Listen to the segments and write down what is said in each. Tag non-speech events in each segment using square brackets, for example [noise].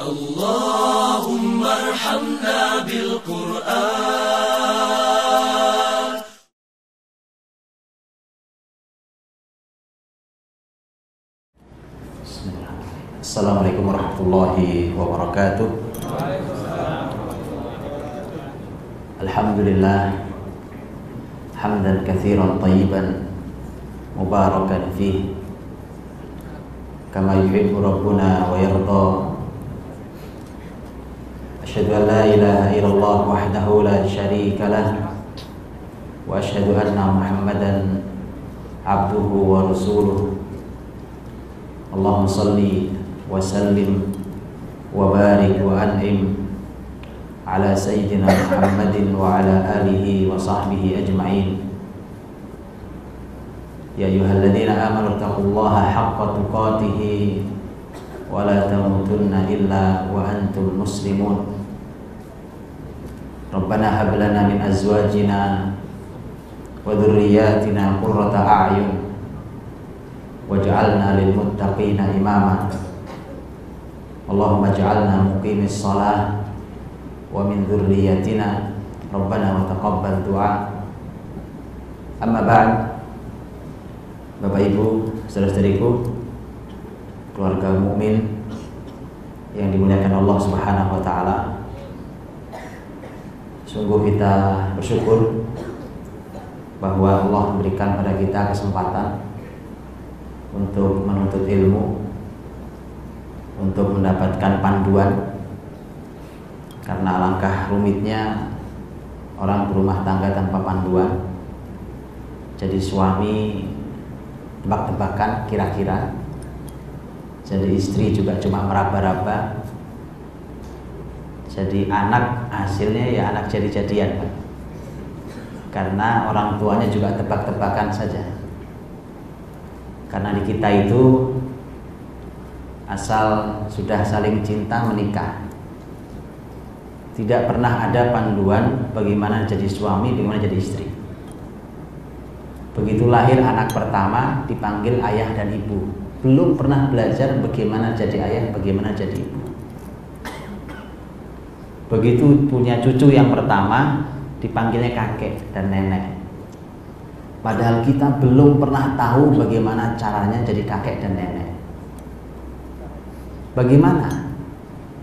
اللهم ارحمنا بالقرآن Assalamualaikum warahmatullahi wabarakatuh. Alhamdulillah hamdan katsiran tayyiban mubarakan fih kama yuhibbu rabbuna wa yarda. Asyhadu an la ilaha illallah wahdahu la syarika lah wa asyhadu anna Muhammadan abduhu wa rasuluh. Allahumma salli wa sallim wa barik wa an'im ala sayyidina Muhammadin wa ala alihi wa sahbihi ajma'in Ya ayyuhalladzina amanu taqullaha haqqa tuqatih wa la tamutunna Rabbana hab lana min azwajina wa dhurriyyatina qurrata a'yun waj'alna lil muttaqina imama. Allahumma ij'alna muqimis salah wa min dzurriyyatina rabbana wa taqabbal du'a. Amma ba'd Bapak Ibu saudara-saudariku keluarga mukmin yang dimuliakan Allah Subhanahu wa taala sungguh kita bersyukur bahwa Allah memberikan pada kita kesempatan untuk menuntut ilmu untuk mendapatkan panduan. Karena alangkah rumitnya orang berumah tangga tanpa panduan. Jadi suami tebak-tebakan kira-kira. Jadi istri juga cuma meraba-raba jadi anak hasilnya ya anak jadi-jadian karena orang tuanya juga tebak-tebakan saja. Karena di kita itu asal sudah saling cinta menikah. Tidak pernah ada panduan bagaimana jadi suami, bagaimana jadi istri. Begitu lahir anak pertama dipanggil ayah dan ibu. Belum pernah belajar bagaimana jadi ayah, bagaimana jadi ibu begitu punya cucu yang pertama dipanggilnya kakek dan nenek padahal kita belum pernah tahu bagaimana caranya jadi kakek dan nenek Bagaimana?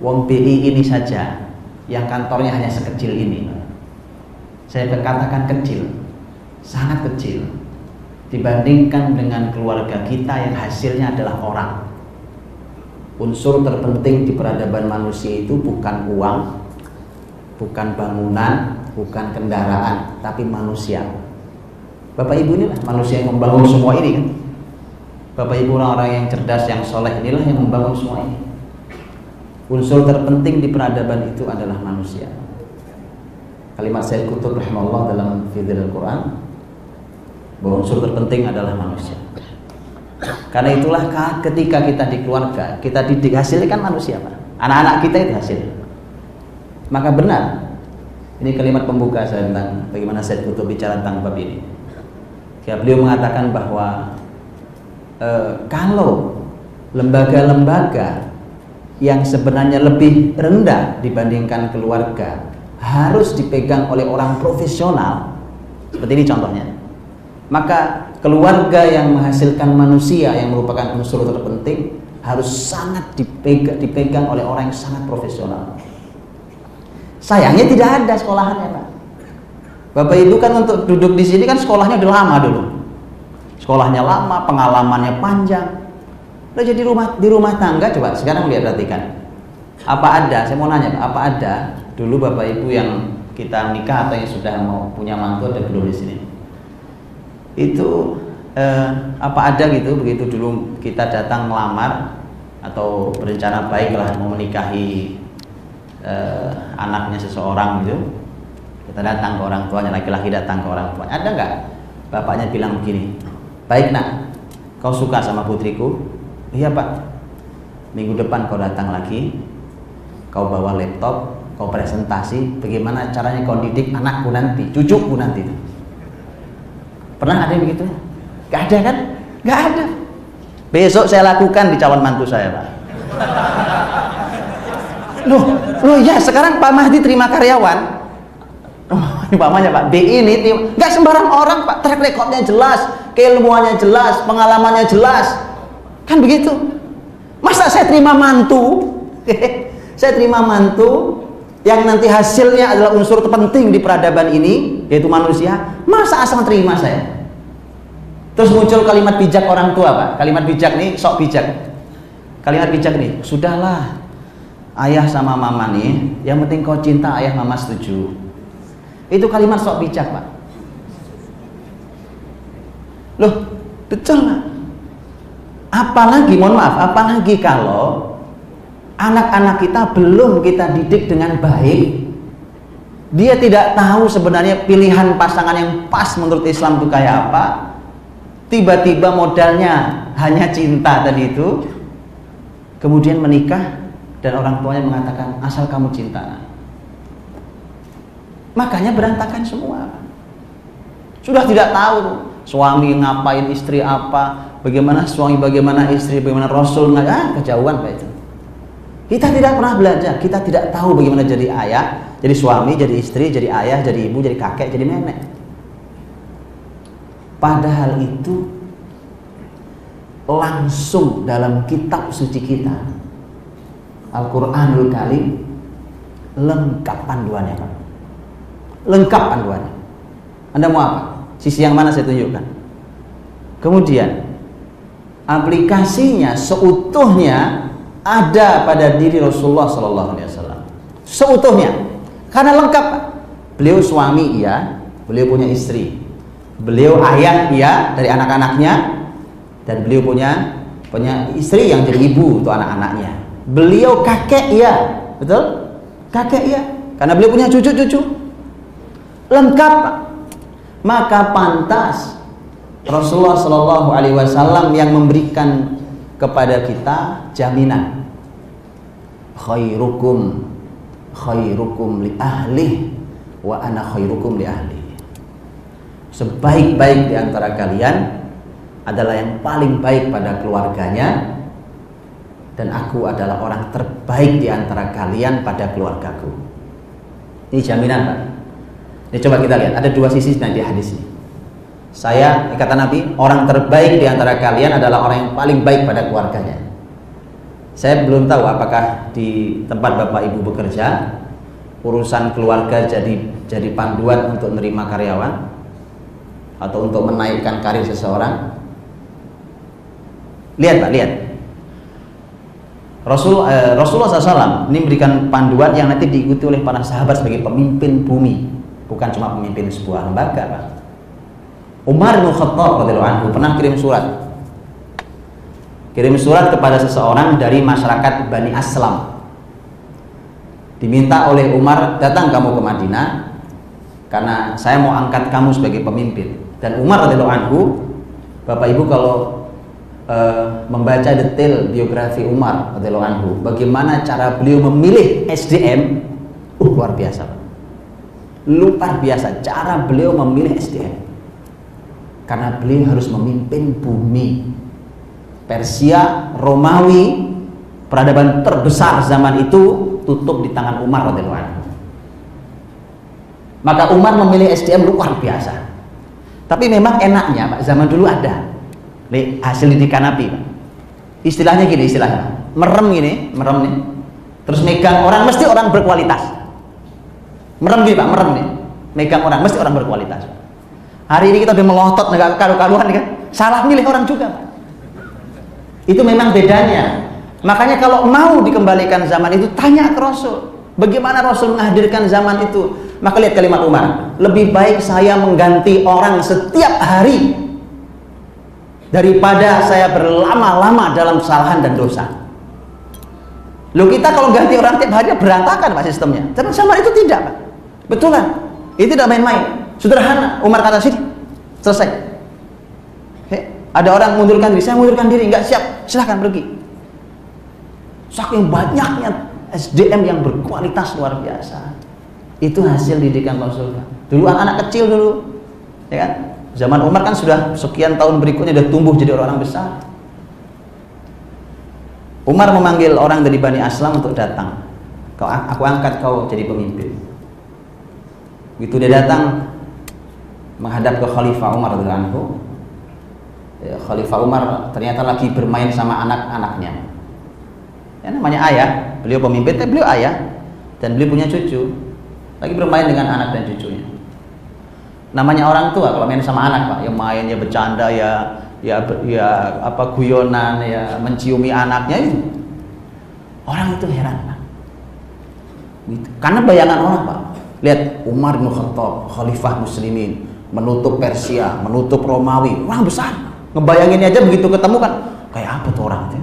Wong BI ini saja yang kantornya hanya sekecil ini. Saya berkatakan kecil, sangat kecil dibandingkan dengan keluarga kita yang hasilnya adalah orang. Unsur terpenting di peradaban manusia itu bukan uang, bukan bangunan, bukan kendaraan, tapi manusia. Bapak Ibu inilah manusia yang membangun semua ini kan. Bapak Ibu orang-orang yang cerdas, yang soleh inilah yang membangun semua ini. Unsur terpenting di peradaban itu adalah manusia. Kalimat Sayyid Qutb rahimahullah dalam Fidil Al-Quran bahwa unsur terpenting adalah manusia. Karena itulah ketika kita di keluarga, kita didik hasilnya manusia, Pak. Anak-anak kita itu hasil. Maka benar. Ini kalimat pembuka saya tentang bagaimana Sayyid Qutb bicara tentang bab ini. Ya, beliau mengatakan bahwa e, kalau lembaga-lembaga yang sebenarnya lebih rendah dibandingkan keluarga harus dipegang oleh orang profesional seperti ini contohnya maka keluarga yang menghasilkan manusia yang merupakan unsur terpenting harus sangat dipegang, dipegang oleh orang yang sangat profesional sayangnya tidak ada sekolahannya Pak Bapak Ibu kan untuk duduk di sini kan sekolahnya udah lama dulu sekolahnya lama pengalamannya panjang Udah jadi rumah di rumah tangga coba sekarang lihat perhatikan. Apa ada? Saya mau nanya, apa ada dulu Bapak Ibu yang kita nikah atau yang sudah mau punya mantu ada belum di sini? Itu eh, apa ada gitu begitu dulu kita datang melamar atau berencana baiklah mau menikahi eh, anaknya seseorang gitu kita datang ke orang tuanya laki-laki datang ke orang tuanya ada nggak bapaknya bilang begini baik nak kau suka sama putriku Iya pak, minggu depan kau datang lagi, kau bawa laptop, kau presentasi, bagaimana caranya kau didik anakku nanti, cucuku nanti. Pernah ada yang begitu? Gak ada kan? Gak ada. Besok saya lakukan di calon mantu saya pak. Loh, loh ya sekarang Pak Mahdi terima karyawan. Oh, umpamanya Pak B ini nggak sembarang orang Pak track recordnya jelas, keilmuannya jelas, pengalamannya jelas, kan begitu. Masa saya terima mantu? [laughs] saya terima mantu yang nanti hasilnya adalah unsur terpenting di peradaban ini yaitu manusia. Masa asal terima saya? Terus muncul kalimat bijak orang tua Pak. Kalimat bijak nih sok bijak. Kalimat bijak nih, sudahlah ayah sama mama nih, yang penting kau cinta ayah mama setuju. Itu kalimat sok bijak pak. Loh, betul lah. Apalagi, mohon maaf, apalagi kalau anak-anak kita belum kita didik dengan baik, dia tidak tahu sebenarnya pilihan pasangan yang pas menurut Islam itu kayak apa. Tiba-tiba modalnya hanya cinta tadi itu, kemudian menikah, dan orang tuanya mengatakan asal kamu cinta. Makanya berantakan semua. Sudah tidak tahu suami ngapain istri apa bagaimana suami bagaimana istri bagaimana rasul nggak ah, kejauhan pak itu kita tidak pernah belajar kita tidak tahu bagaimana jadi ayah jadi suami jadi istri jadi ayah jadi ibu jadi kakek jadi nenek. Padahal itu langsung dalam kitab suci kita Al-Quranul Karim lengkap panduannya Pak. Lengkap panduannya. Anda mau apa? Sisi yang mana saya tunjukkan. Kemudian aplikasinya seutuhnya ada pada diri Rasulullah Sallallahu Alaihi Wasallam. Seutuhnya, karena lengkap. Beliau suami iya, beliau punya istri, beliau ayah iya dari anak-anaknya, dan beliau punya punya istri yang jadi ibu untuk anak-anaknya Beliau kakek ya, betul? Kakek ya, karena beliau punya cucu-cucu. Lengkap. Maka pantas Rasulullah Shallallahu Alaihi Wasallam yang memberikan kepada kita jaminan khairukum khairukum li ahli wa ana khairukum li ahli sebaik-baik di antara kalian adalah yang paling baik pada keluarganya dan aku adalah orang terbaik di antara kalian pada keluargaku. Ini jaminan Pak. Ini coba kita lihat, ada dua sisi nanti hadis ini. Saya, kata Nabi, orang terbaik di antara kalian adalah orang yang paling baik pada keluarganya. Saya belum tahu apakah di tempat Bapak Ibu bekerja urusan keluarga jadi jadi panduan untuk menerima karyawan atau untuk menaikkan karir seseorang. Lihat Pak, lihat. Rasul eh, Rasulullah SAW ini memberikan panduan yang nanti diikuti oleh para sahabat sebagai pemimpin bumi, bukan cuma pemimpin sebuah lembaga. Pak. Umar bin Khattab anhu pernah kirim surat. Kirim surat kepada seseorang dari masyarakat Bani Aslam. Diminta oleh Umar, datang kamu ke Madinah karena saya mau angkat kamu sebagai pemimpin. Dan Umar radhiyallahu anhu, Bapak Ibu kalau uh, membaca detail biografi Umar anhu, bagaimana cara beliau memilih SDM, uh, luar biasa. Luar biasa cara beliau memilih SDM. Karena beliau harus memimpin bumi. Persia, Romawi, peradaban terbesar zaman itu tutup di tangan Umar anhu. Maka Umar memilih SDM luar biasa. Tapi memang enaknya Pak, zaman dulu ada hasil didikan Nabi. Istilahnya gini istilahnya. Merem gini merem nih. Terus megang orang mesti orang berkualitas. Merem gini pak merem nih. Megang orang mesti orang berkualitas. Hari ini kita udah melotot nggak karu-karuan kan? Salah milih orang juga pak. Itu memang bedanya. Makanya kalau mau dikembalikan zaman itu tanya ke Rasul. Bagaimana Rasul menghadirkan zaman itu? Maka lihat kalimat Umar. Lebih baik saya mengganti orang setiap hari daripada saya berlama-lama dalam kesalahan dan dosa. Lo kita kalau ganti orang tiap hari berantakan pak sistemnya. Tapi sama itu tidak pak. Betul kan? Itu tidak main-main. Sederhana. Umar kata sini selesai. Oke. Ada orang mundurkan diri, saya mundurkan diri, nggak siap, silahkan pergi. Saking banyaknya SDM yang berkualitas luar biasa. Itu hasil didikan Rasul. Dulu anak-anak kecil dulu, ya kan? Zaman Umar kan sudah sekian tahun berikutnya sudah tumbuh jadi orang besar. Umar memanggil orang dari Bani Aslam untuk datang Kau aku angkat kau jadi pemimpin. Begitu dia datang menghadap ke Khalifah Umar radhiyallahu ya, Khalifah Umar ternyata lagi bermain sama anak-anaknya. Ya namanya ayah, beliau pemimpin, tapi beliau ayah dan beliau punya cucu. Lagi bermain dengan anak dan cucunya. Namanya orang tua kalau main sama anak, Pak, yang main ya bercanda ya ya ya apa guyonan ya menciumi anaknya itu. Orang itu heran, Pak. Gitu. Karena bayangan orang, Pak. Lihat Umar bin Khattab, khalifah muslimin, menutup Persia, menutup Romawi, orang besar. Ngebayanginnya aja begitu ketemu kan, kayak apa tuh orang itu?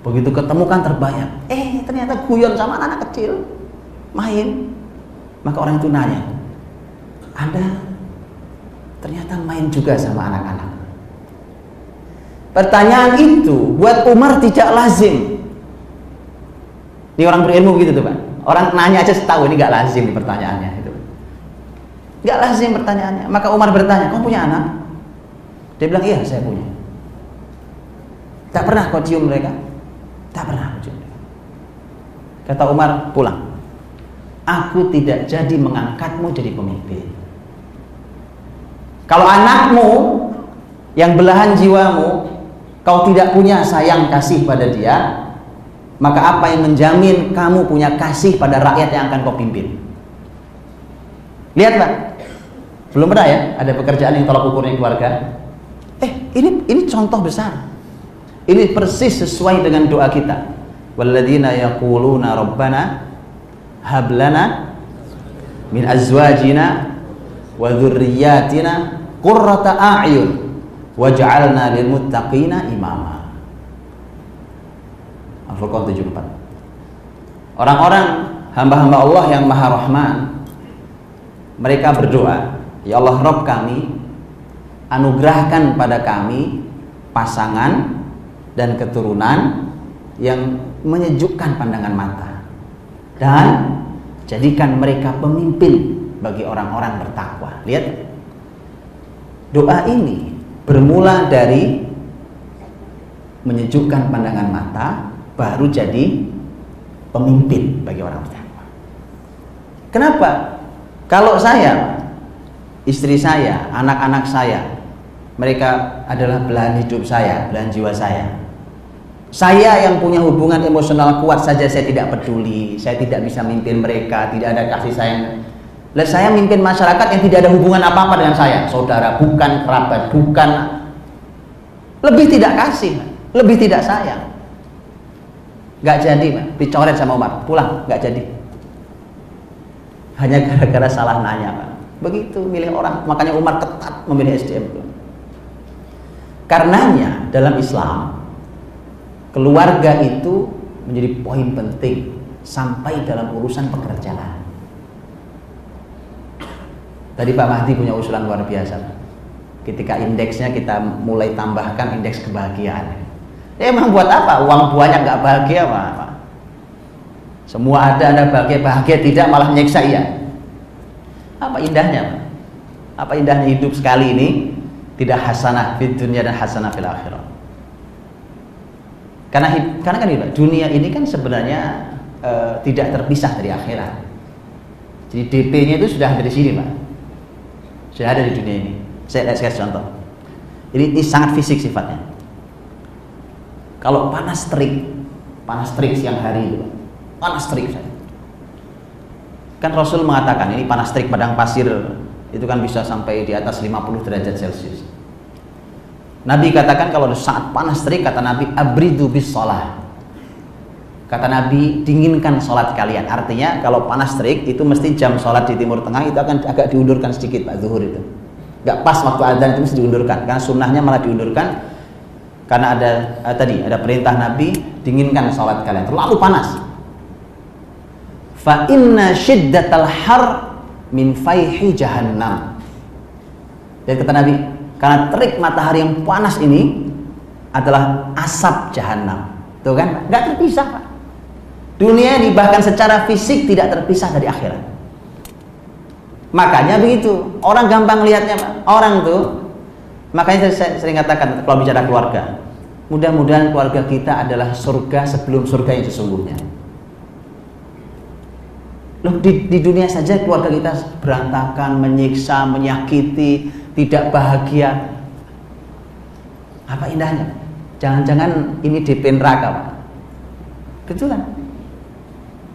Begitu ketemu kan terbayang, eh ternyata guyon sama anak, -anak kecil, main. Maka orang itu nanya, Anda ternyata main juga sama anak-anak. Pertanyaan itu buat Umar tidak lazim. Ini orang berilmu gitu tuh Pak. Orang nanya aja setahu ini gak lazim pertanyaannya itu. Gak lazim pertanyaannya. Maka Umar bertanya, kau punya anak? Dia bilang, iya saya punya. Tak pernah kau cium mereka? Tak pernah kau cium mereka. Kata Umar, pulang. Aku tidak jadi mengangkatmu jadi pemimpin. Kalau anakmu yang belahan jiwamu, kau tidak punya sayang kasih pada dia, maka apa yang menjamin kamu punya kasih pada rakyat yang akan kau pimpin? Lihat Pak, belum pernah ya ada pekerjaan yang tolak ukurnya keluarga. Eh, ini ini contoh besar. Ini persis sesuai dengan doa kita. Walladzina yaquluna rabbana hab lana min azwajina wa dzurriyyatina qurrata a'yun waj'alna lil muttaqina imama. Al-Furqan 74. Orang-orang hamba-hamba Allah yang Maha Rahman mereka berdoa Ya Allah Rob kami anugerahkan pada kami pasangan dan keturunan yang menyejukkan pandangan mata dan jadikan mereka pemimpin bagi orang-orang bertakwa. Lihat doa ini bermula dari menyejukkan pandangan mata baru jadi pemimpin bagi orang bertakwa. Kenapa? Kalau saya istri saya, anak-anak saya, mereka adalah belahan hidup saya, belahan jiwa saya. Saya yang punya hubungan emosional kuat saja saya tidak peduli, saya tidak bisa mimpin mereka, tidak ada kasih sayang. Lah saya mimpin masyarakat yang tidak ada hubungan apa-apa dengan saya, saudara, bukan kerabat, bukan lebih tidak kasih, lebih tidak sayang. Gak jadi, Pak. dicoret sama Umar, pulang, gak jadi. Hanya gara-gara salah nanya, Pak. Begitu milih orang, makanya Umar ketat memilih SDM. Karenanya dalam Islam keluarga itu menjadi poin penting sampai dalam urusan pekerjaan. Tadi Pak Mahdi punya usulan luar biasa. Ketika indeksnya kita mulai tambahkan indeks kebahagiaan. Ya, emang buat apa? Uang banyak nggak bahagia, Pak. Semua ada, anda bahagia, bahagia tidak malah nyeksa iya. Apa indahnya? Apa indahnya hidup sekali ini tidak hasanah di dunia dan hasanah fil akhirah. Karena karena kan dunia ini kan sebenarnya e, tidak terpisah dari akhirat. Jadi DP-nya itu sudah ada di sini, Pak. Sudah ada di dunia ini. Saya kasih contoh. Ini, ini sangat fisik sifatnya. Kalau panas terik, panas terik siang hari panas terik Kan Rasul mengatakan ini panas terik padang pasir itu kan bisa sampai di atas 50 derajat Celcius. Nabi katakan kalau saat panas terik kata Nabi abridu bis sholat. Kata Nabi dinginkan sholat kalian. Artinya kalau panas terik itu mesti jam sholat di Timur Tengah itu akan agak diundurkan sedikit Pak Zuhur itu. Gak pas waktu adzan itu mesti diundurkan karena sunnahnya malah diundurkan karena ada eh, tadi ada perintah Nabi dinginkan sholat kalian. Terlalu panas. Fa inna syiddatal har min faihi jahannam. Dan kata Nabi karena terik matahari yang panas ini adalah asap jahanam tuh kan? Nggak terpisah Pak dunia ini bahkan secara fisik tidak terpisah dari akhirat makanya begitu orang gampang lihatnya orang tuh makanya saya sering katakan kalau bicara keluarga mudah-mudahan keluarga kita adalah surga sebelum surga yang sesungguhnya Loh di, di dunia saja keluarga kita berantakan, menyiksa, menyakiti, tidak bahagia. Apa indahnya? Jangan-jangan ini DP neraka, Pak. Betul kan?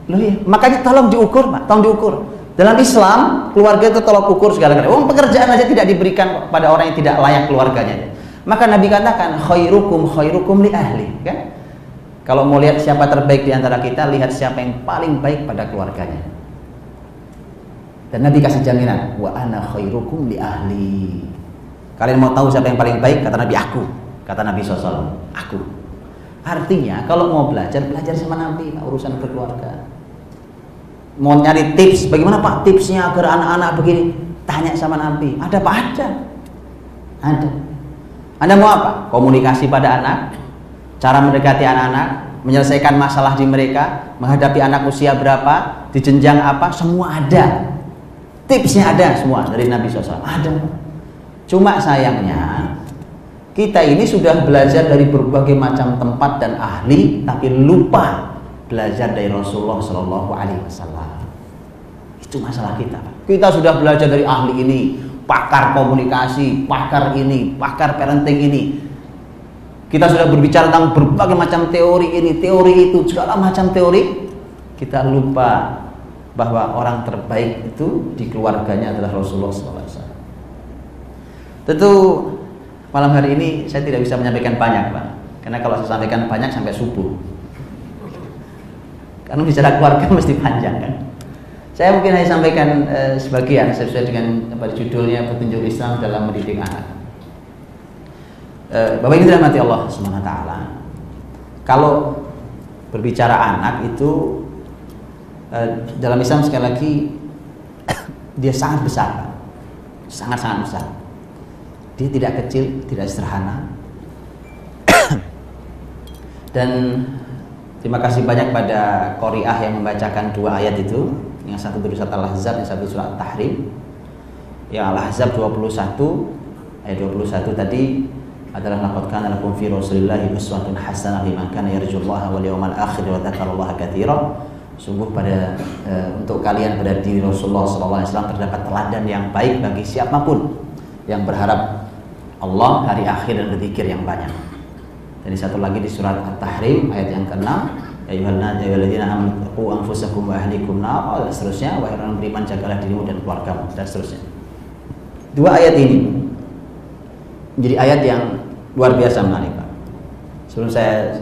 Loh ya, makanya tolong diukur, Pak. Tolong diukur. Dalam Islam, keluarga itu tolong ukur segala-galanya. Oh, pekerjaan aja tidak diberikan pada orang yang tidak layak keluarganya. Maka Nabi katakan, khairukum khairukum li ahli, kan? Kalau mau lihat siapa terbaik di antara kita, lihat siapa yang paling baik pada keluarganya. Dan Nabi kasih jaminan, wa ana khairukum li ahli. Kalian mau tahu siapa yang paling baik? Kata Nabi aku. Kata Nabi SAW, aku. Artinya kalau mau belajar, belajar sama Nabi urusan berkeluarga mau nyari tips bagaimana Pak tipsnya agar anak-anak begini? Tanya sama Nabi. Ada apa ada ada. Anda mau apa? Komunikasi pada anak cara mendekati anak-anak menyelesaikan masalah di mereka menghadapi anak usia berapa di jenjang apa semua ada. Tipsnya ada semua dari Nabi SAW. Ada. Cuma sayangnya kita ini sudah belajar dari berbagai macam tempat dan ahli tapi lupa belajar dari Rasulullah Shallallahu Alaihi Wasallam. Itu masalah kita. Kita sudah belajar dari ahli ini, pakar komunikasi, pakar ini, pakar parenting ini. Kita sudah berbicara tentang berbagai macam teori ini, teori itu, segala macam teori. Kita lupa bahwa orang terbaik itu di keluarganya adalah Rasulullah SAW. Tentu malam hari ini saya tidak bisa menyampaikan banyak, Pak. Karena kalau saya sampaikan banyak sampai subuh. Karena bicara keluarga [laughs] mesti panjang kan. Saya mungkin hanya sampaikan eh, sebagian sesuai dengan apa judulnya petunjuk Islam dalam mendidik anak. Eh, Bapak ini dirahmati Allah Subhanahu wa taala. Kalau berbicara anak itu eh, dalam Islam sekali lagi [coughs] dia sangat besar. Sangat-sangat besar. Dia tidak kecil, tidak sederhana. [coughs] Dan Terima kasih banyak pada Qoriah yang membacakan dua ayat itu. Yang satu dari surat Al-Ahzab, yang satu surat Tahrim. Yang Al-Ahzab 21 ayat 21 tadi adalah laqad kana lakum fi Rasulillahi uswatun hasanah liman kana yarjullaha wal yawmal akhir wa dzakarallaha katsira. Sungguh pada e, untuk kalian pada diri Rasulullah SAW terdapat teladan yang baik bagi siapa pun yang berharap Allah hari akhir dan berzikir yang banyak. Dan satu lagi di surat At-Tahrim ayat yang ke-6 Ya ayyuhalladzina amanu qu anfusakum wa ahlikum nar dan seterusnya wahai orang beriman jagalah dirimu dan keluargamu dan seterusnya. Dua ayat ini menjadi ayat yang luar biasa menarik Pak. Sebelum saya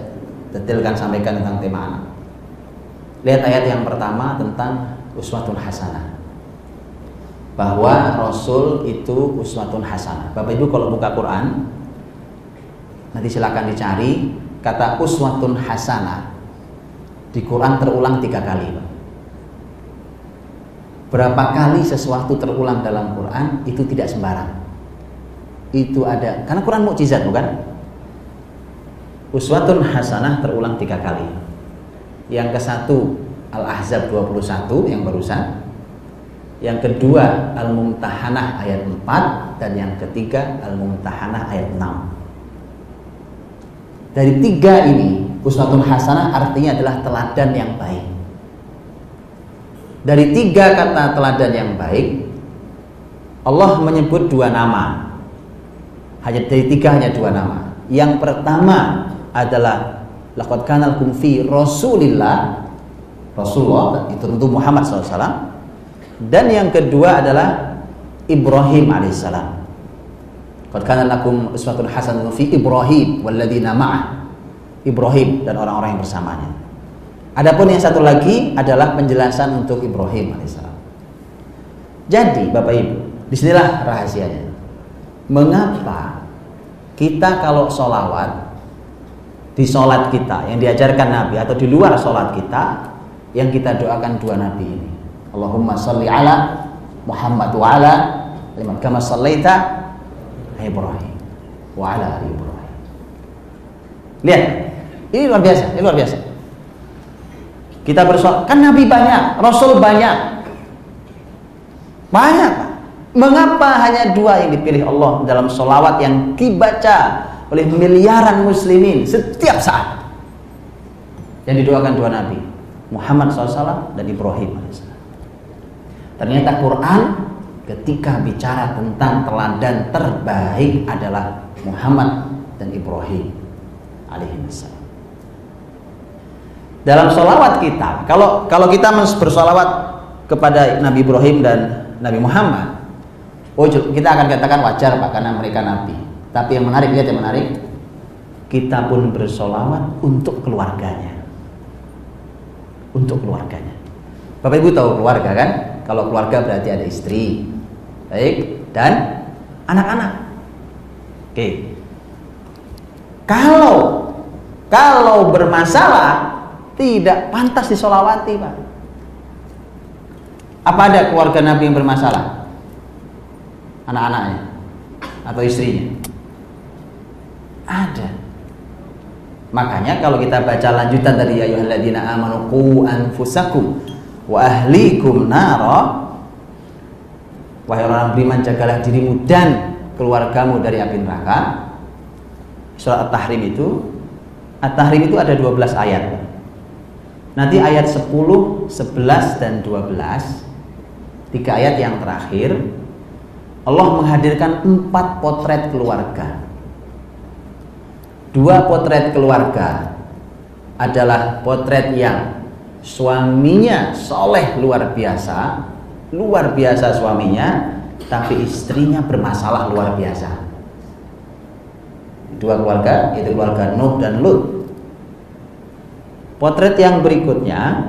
detailkan sampaikan tentang tema anak. Lihat ayat yang pertama tentang uswatun hasanah. Bahwa Rasul itu uswatun hasanah. Bapak Ibu kalau buka Quran Nanti silakan dicari kata uswatun hasanah di Quran terulang tiga kali. Berapa kali sesuatu terulang dalam Quran itu tidak sembarang. Itu ada karena Quran mukjizat bukan? Uswatun hasanah terulang tiga kali. Yang ke satu Al-Ahzab 21 yang barusan. Yang kedua Al-Mumtahanah ayat 4 dan yang ketiga Al-Mumtahanah ayat 6. Dari tiga ini, uswatun hasanah artinya adalah teladan yang baik. Dari tiga kata teladan yang baik, Allah menyebut dua nama. Hanya dari tiga hanya dua nama. Yang pertama adalah laqad kana lakum fi Rasulillah Rasulullah itu tentu Muhammad SAW dan yang kedua adalah Ibrahim alaihissalam Qad kana lakum uswatun hasanatun fi Ibrahim walladzina ma'ah. Ibrahim dan orang-orang yang bersamanya. Adapun yang satu lagi adalah penjelasan untuk Ibrahim alaihissalam. Jadi Bapak Ibu, di sinilah rahasianya. Mengapa kita kalau sholawat di sholat kita yang diajarkan Nabi atau di luar sholat kita yang kita doakan dua Nabi ini. Allahumma salli ala Muhammad wa ala liman kama sallaita Ibrahim wa ala ali Ibrahim. Lihat, ini luar biasa, ini luar biasa. Kita bersoal, kan Nabi banyak, Rasul banyak, banyak. Mengapa hanya dua yang dipilih Allah dalam solawat yang dibaca oleh miliaran muslimin setiap saat? Yang didoakan dua Nabi, Muhammad SAW dan Ibrahim AS. Ternyata Quran ketika bicara tentang teladan terbaik adalah Muhammad dan Ibrahim alaihissalam. Dalam solawat kita, kalau kalau kita bersolawat kepada Nabi Ibrahim dan Nabi Muhammad, oh kita akan katakan wajar pak karena mereka nabi. Tapi yang menarik lihat yang menarik, kita pun bersolawat untuk keluarganya, untuk keluarganya. Bapak Ibu tahu keluarga kan? Kalau keluarga berarti ada istri, baik, dan anak-anak. Oke. Kalau kalau bermasalah tidak pantas disolawati Pak. Apa ada keluarga Nabi yang bermasalah? Anak-anaknya atau istrinya? Ada. Makanya kalau kita baca lanjutan dari ayyuhalladzina amanu qu anfusakum wa ahlikum nara wahai orang beriman jagalah dirimu dan keluargamu dari api neraka. Surat At-Tahrim itu At-Tahrim itu ada 12 ayat. Nanti ayat 10, 11 dan 12 tiga ayat yang terakhir Allah menghadirkan empat potret keluarga. Dua potret keluarga adalah potret yang suaminya soleh luar biasa, luar biasa suaminya, tapi istrinya bermasalah luar biasa. Dua keluarga, yaitu keluarga Nuh dan Lut Potret yang berikutnya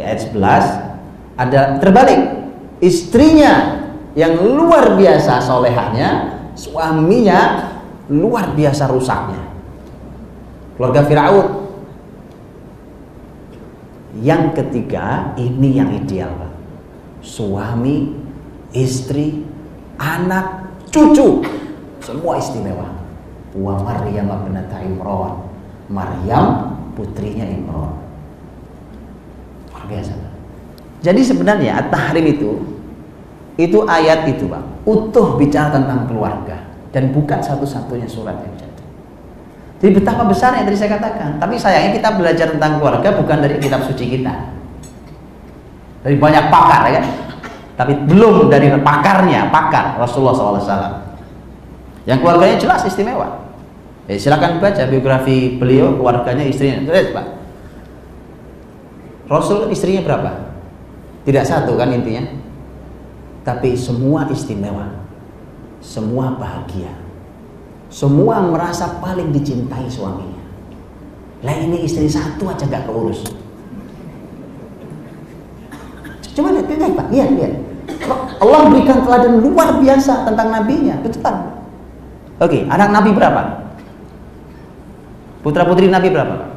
ayat 11 ada terbalik. Istrinya yang luar biasa solehahnya, suaminya luar biasa rusaknya. Keluarga Firaun. Yang ketiga, ini yang ideal, Pak. Suami, istri, anak, cucu, semua istimewa. Wa Maryam binata Imran. Maryam putrinya Imran. Luar biasa. Jadi sebenarnya At-Tahrim itu itu ayat itu, Pak, utuh bicara tentang keluarga dan bukan satu-satunya surat yang jadi. Jadi betapa besar yang tadi saya katakan. Tapi sayangnya kita belajar tentang keluarga bukan dari kitab suci kita. Dari banyak pakar ya kan? Tapi belum dari pakarnya, pakar Rasulullah SAW. Yang keluarganya jelas istimewa. Eh, silakan baca biografi beliau, keluarganya, istrinya. Lihat, Pak. Rasul istrinya berapa? Tidak satu kan intinya. Tapi semua istimewa. Semua bahagia. Semua merasa paling dicintai suaminya. Lah ini istri satu aja gak keurus. Coba lihat, lihat Pak, lihat, lihat. Allah berikan teladan luar biasa tentang nabinya, betul Oke, anak nabi berapa? Putra putri Nabi berapa?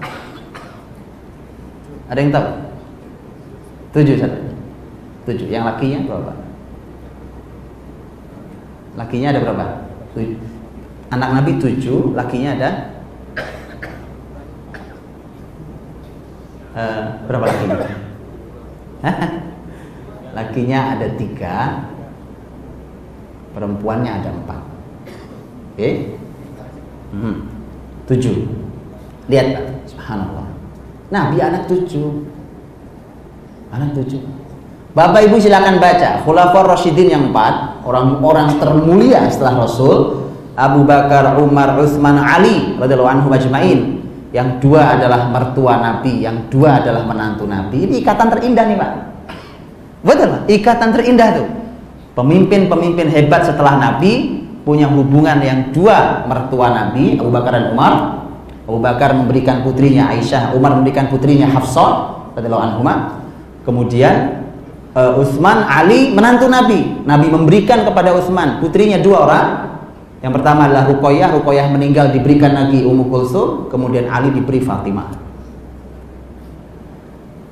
Ada yang tahu? Tujuh satu. Tujuh. Yang lakinya berapa? Lakinya ada berapa? Tujuh. Anak Nabi tujuh, lakinya ada uh, berapa lakinya? Lakinya ada tiga, perempuannya ada empat. Oke? Okay? Hmm. Tujuh. Lihat Pak, subhanallah. Nabi anak tujuh. Anak tujuh. Bapak Ibu silakan baca Khulafaur Rasyidin yang empat Orang-orang termulia setelah Rasul Abu Bakar, Umar, Utsman, Ali radhiyallahu anhu majma'in. Yang dua adalah mertua Nabi, yang dua adalah menantu Nabi. Ini ikatan terindah nih, Pak. Betul? Ikatan terindah tuh. Pemimpin-pemimpin hebat setelah Nabi punya hubungan yang dua mertua Nabi, Abu Bakar dan Umar, Abu Bakar memberikan putrinya Aisyah, Umar memberikan putrinya Hafsah radhiyallahu anhuma. Kemudian uh, Utsman, Ali menantu Nabi. Nabi memberikan kepada Utsman putrinya dua orang. Yang pertama adalah Ruqayyah, Ruqayyah meninggal diberikan lagi Ummu Kulsum, kemudian Ali diberi Fatimah.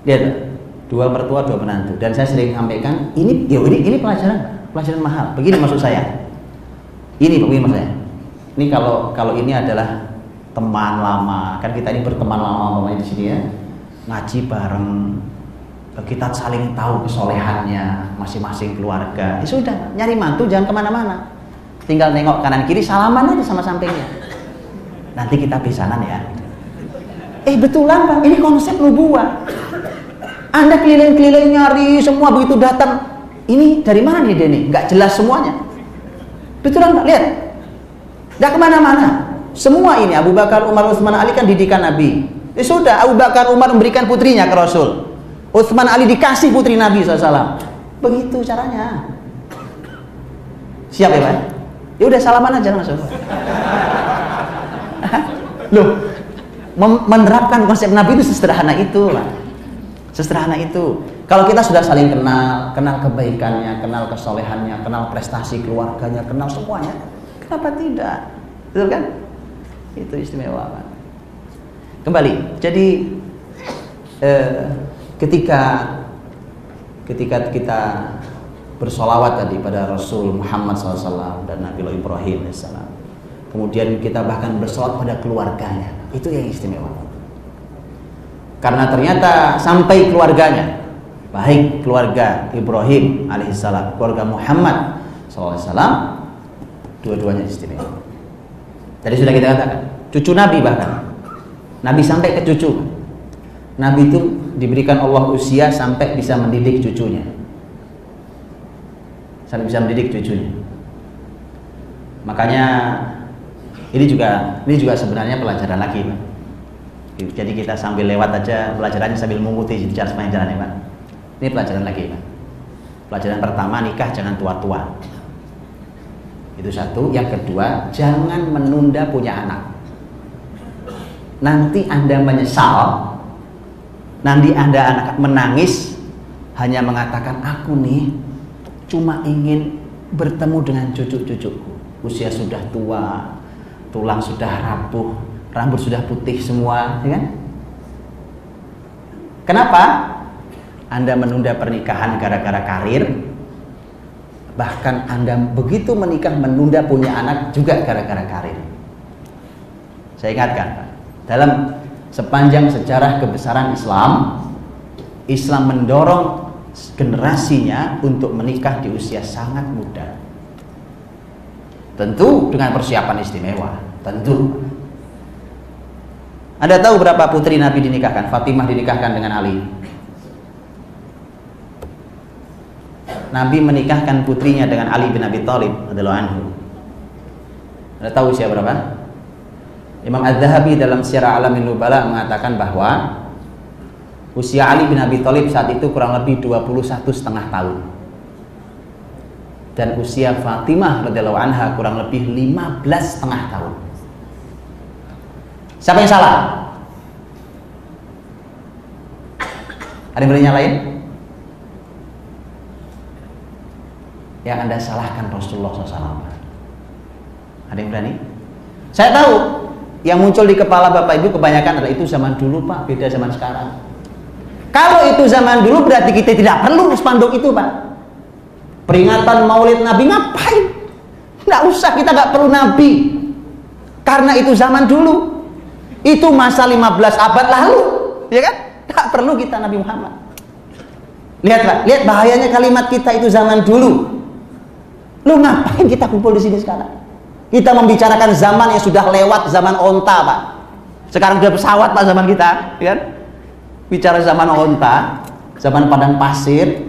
Lihat, dua mertua, dua menantu. Dan saya sering sampaikan, ini ya ini ini pelajaran pelajaran mahal. Begini maksud saya. Ini begini maksud saya. Ini kalau kalau ini adalah teman lama. Kan kita ini berteman lama umpamanya di sini ya. Ngaji bareng. Kita saling tahu kesolehannya masing-masing keluarga. Ya sudah nyari mantu jangan ke mana-mana. Tinggal nengok kanan kiri salaman aja sama sampingnya. Nanti kita pisanan ya. Eh betulan pak. Ini konsep nubuah anda keliling-keliling nyari semua begitu datang ini dari mana nih Deni? Nggak jelas semuanya. Betulan nggak lihat? Nggak ke mana-mana. Semua ini Abu Bakar, Umar, Utsman, Ali kan didikan Nabi. Ya sudah, Abu Bakar, Umar memberikan putrinya ke Rasul. Utsman, Ali dikasih putri Nabi SAW. Begitu caranya. Siap ya Pak? Ya udah salaman aja langsung. Loh, menerapkan konsep Nabi itu sesederhana itu lah. Sesederhana itu. Kalau kita sudah saling kenal, kenal kebaikannya, kenal kesolehannya, kenal prestasi keluarganya, kenal semuanya, kenapa tidak? Betul kan? Itu istimewa. Pak. Kembali, jadi eh, ketika ketika kita bersolawat tadi pada Rasul Muhammad SAW dan Nabi Ibrahim AS. Kemudian kita bahkan bersolawat pada keluarganya. Itu yang istimewa. Karena ternyata sampai keluarganya, baik keluarga Ibrahim alaihissalam, keluarga Muhammad SAW, dua-duanya istimewa. Tadi sudah kita katakan, cucu Nabi bahkan. Nabi sampai ke cucu. Nabi itu diberikan Allah usia sampai bisa mendidik cucunya sampai bisa mendidik cucunya. Makanya ini juga ini juga sebenarnya pelajaran lagi, Pak. Jadi kita sambil lewat aja pelajarannya sambil mengikuti jalan sepanjang jalan ya, Pak. Ini pelajaran lagi, Pak. Pelajaran pertama nikah jangan tua-tua. Itu satu. Yang kedua, jangan menunda punya anak. Nanti Anda menyesal. Nanti Anda anak menangis hanya mengatakan aku nih cuma ingin bertemu dengan cucu-cucuku. Usia sudah tua, tulang sudah rapuh, rambut sudah putih semua, ya kan? Kenapa? Anda menunda pernikahan gara-gara karir, bahkan Anda begitu menikah menunda punya anak juga gara-gara karir. Saya ingatkan, dalam sepanjang sejarah kebesaran Islam, Islam mendorong generasinya untuk menikah di usia sangat muda. Tentu dengan persiapan istimewa, tentu. Anda tahu berapa putri Nabi dinikahkan? Fatimah dinikahkan dengan Ali. Nabi menikahkan putrinya dengan Ali bin Abi Thalib adalah anhu. Anda tahu usia berapa? Imam Az-Zahabi dalam Syiar Alamin Nubala mengatakan bahwa Usia Ali bin Abi Thalib saat itu kurang lebih 21 setengah tahun. Dan usia Fatimah radhiyallahu anha kurang lebih 15 setengah tahun. Siapa yang salah? Ada yang berani nyalain? Yang anda salahkan Rasulullah SAW. Ada yang berani? Saya tahu yang muncul di kepala bapak ibu kebanyakan adalah itu zaman dulu pak, beda zaman sekarang. Kalau itu zaman dulu berarti kita tidak perlu spanduk itu Pak. Peringatan maulid Nabi ngapain? Nggak usah, kita nggak perlu Nabi. Karena itu zaman dulu. Itu masa 15 abad lalu. Ya kan? Nggak perlu kita Nabi Muhammad. Lihat Pak, lihat bahayanya kalimat kita itu zaman dulu. Lu ngapain kita kumpul di sini sekarang? Kita membicarakan zaman yang sudah lewat zaman onta Pak. Sekarang sudah pesawat Pak zaman kita, ya kan? bicara zaman onta, zaman padang pasir,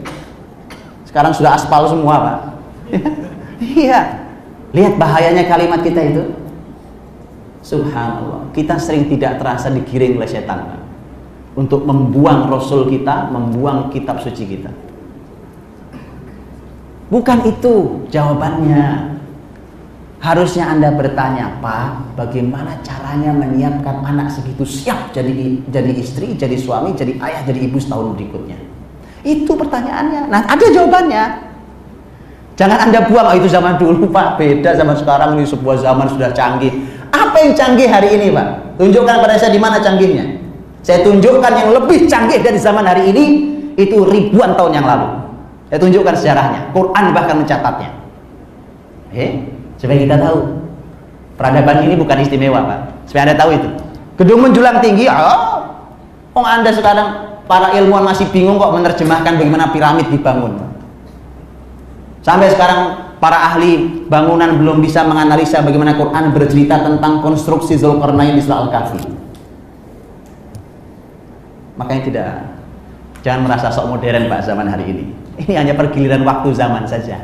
sekarang sudah aspal semua, Pak. [laughs] Iya. Lihat bahayanya kalimat kita itu. Subhanallah. Kita sering tidak terasa digiring oleh setan. Untuk membuang Rasul kita, membuang kitab suci kita. Bukan itu jawabannya. Harusnya Anda bertanya, Pak, bagaimana caranya menyiapkan anak segitu siap jadi jadi istri, jadi suami, jadi ayah, jadi ibu setahun berikutnya? Itu pertanyaannya. Nah, ada jawabannya. Jangan Anda buang, oh, itu zaman dulu, Pak. Beda zaman sekarang ini sebuah zaman sudah canggih. Apa yang canggih hari ini, Pak? Tunjukkan pada saya di mana canggihnya. Saya tunjukkan yang lebih canggih dari zaman hari ini itu ribuan tahun yang lalu. Saya tunjukkan sejarahnya. Quran bahkan mencatatnya. Eh? Supaya kita tahu. Peradaban ini bukan istimewa, Pak. Supaya Anda tahu itu. Gedung menjulang tinggi, oh, oh Anda sekarang para ilmuwan masih bingung kok menerjemahkan bagaimana piramid dibangun. Sampai sekarang para ahli bangunan belum bisa menganalisa bagaimana Quran bercerita tentang konstruksi Zulkarnain di Surah Al-Kahfi. Makanya tidak Jangan merasa sok modern Pak zaman hari ini. Ini hanya pergiliran waktu zaman saja.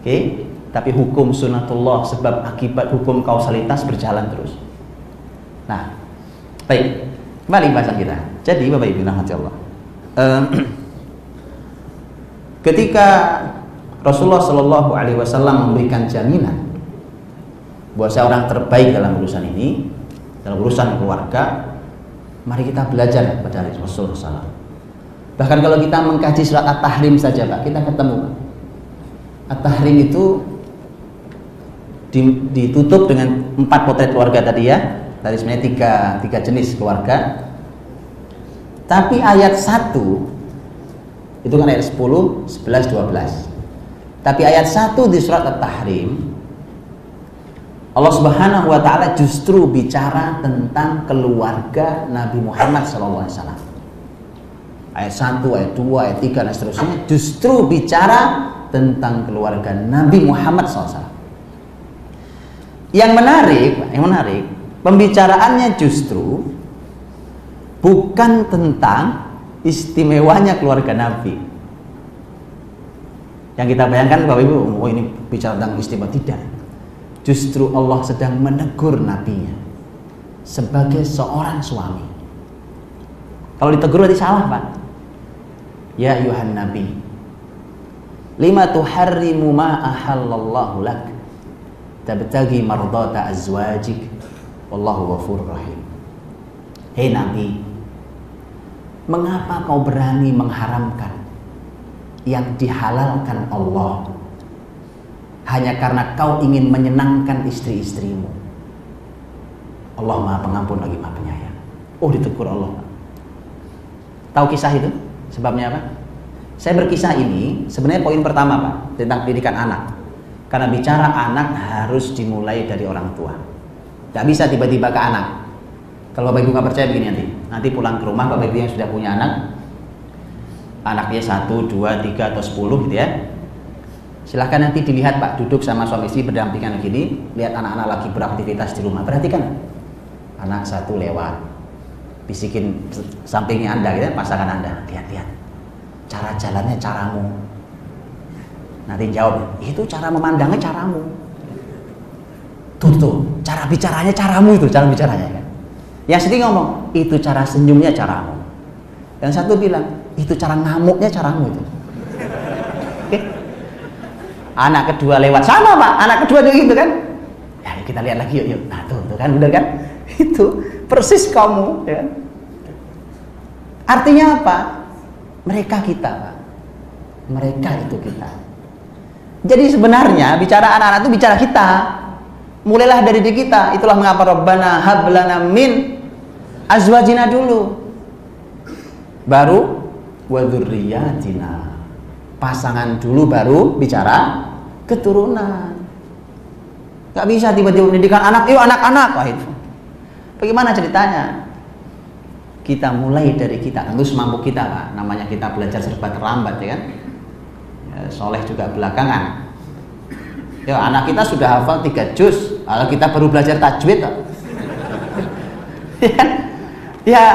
Oke, tapi hukum sunatullah sebab akibat hukum kausalitas berjalan terus. Nah, baik. Kembali bahasan kita. Jadi Bapak Ibu rahmati Allah. Um, [clears throat] ketika Rasulullah Shallallahu Alaihi Wasallam memberikan jaminan bahwa saya orang terbaik dalam urusan ini, dalam urusan keluarga, mari kita belajar pada Rasulullah SAW. Bahkan kalau kita mengkaji surat At-Tahrim saja Pak, kita ketemu Pak. At-Tahrim itu ditutup dengan empat potret keluarga tadi ya. Tadi sebenarnya tiga, tiga jenis keluarga. Tapi ayat 1 itu kan ayat 10, 11, 12. Tapi ayat 1 di surat At-Tahrim Allah Subhanahu wa taala justru bicara tentang keluarga Nabi Muhammad SAW ayat 1, ayat 2, ayat 3 dan seterusnya justru bicara tentang keluarga Nabi Muhammad SAW. Yang menarik, yang menarik, pembicaraannya justru bukan tentang istimewanya keluarga Nabi. Yang kita bayangkan Bapak Ibu, oh ini bicara tentang istimewa tidak. Justru Allah sedang menegur nabinya sebagai seorang suami. Kalau ditegur berarti salah, Pak. Ya ayuhan nabi Lima tuharrimu ma ahallallahu lak Tabtagi mardata azwajik Wallahu ghafur rahim Hei nabi Mengapa kau berani mengharamkan Yang dihalalkan Allah Hanya karena kau ingin menyenangkan istri-istrimu Allah maha pengampun lagi maha penyayang Oh ditegur Allah Tahu kisah itu? Sebabnya apa? Saya berkisah ini sebenarnya poin pertama Pak tentang pendidikan anak. Karena bicara anak harus dimulai dari orang tua. Tidak bisa tiba-tiba ke anak. Kalau Bapak Ibu nggak percaya begini nanti, nanti pulang ke rumah Bapak Ibu yang sudah punya anak, anaknya satu, dua, tiga atau sepuluh gitu ya. Silahkan nanti dilihat Pak duduk sama suami istri berdampingan begini, lihat anak-anak lagi beraktivitas di rumah. Perhatikan, anak satu lewat, bisikin sampingnya anda gitu, pasangan anda. Lihat-lihat. Cara jalannya caramu. Nanti jawab itu cara memandangnya caramu. Tuh tuh cara bicaranya caramu itu cara bicaranya. Kan yang sedih ngomong itu cara senyumnya caramu. Yang satu bilang itu cara ngamuknya caramu itu. Oke. anak kedua lewat. Sama pak. Anak kedua juga gitu kan? Ya kita lihat lagi yuk yuk. Nah tuh tuh kan bener kan? [laughs] Itu persis kamu ya. artinya apa? Mereka kita Pak. mereka itu kita. Jadi sebenarnya bicara anak-anak itu bicara kita. Mulailah dari diri kita. Itulah mengapa Rabbana hablana min azwajina dulu. Baru wadurriyatina pasangan dulu baru bicara keturunan Gak bisa tiba-tiba pendidikan anak, yuk anak-anak. Wah itu. Bagaimana ceritanya? Kita mulai dari kita, tentu semampu kita lah. Namanya kita belajar serba terlambat ya kan. Ya, soleh juga belakangan. Ya anak kita sudah hafal tiga juz, kalau kita baru belajar tajwid. [laughs] ya, ya,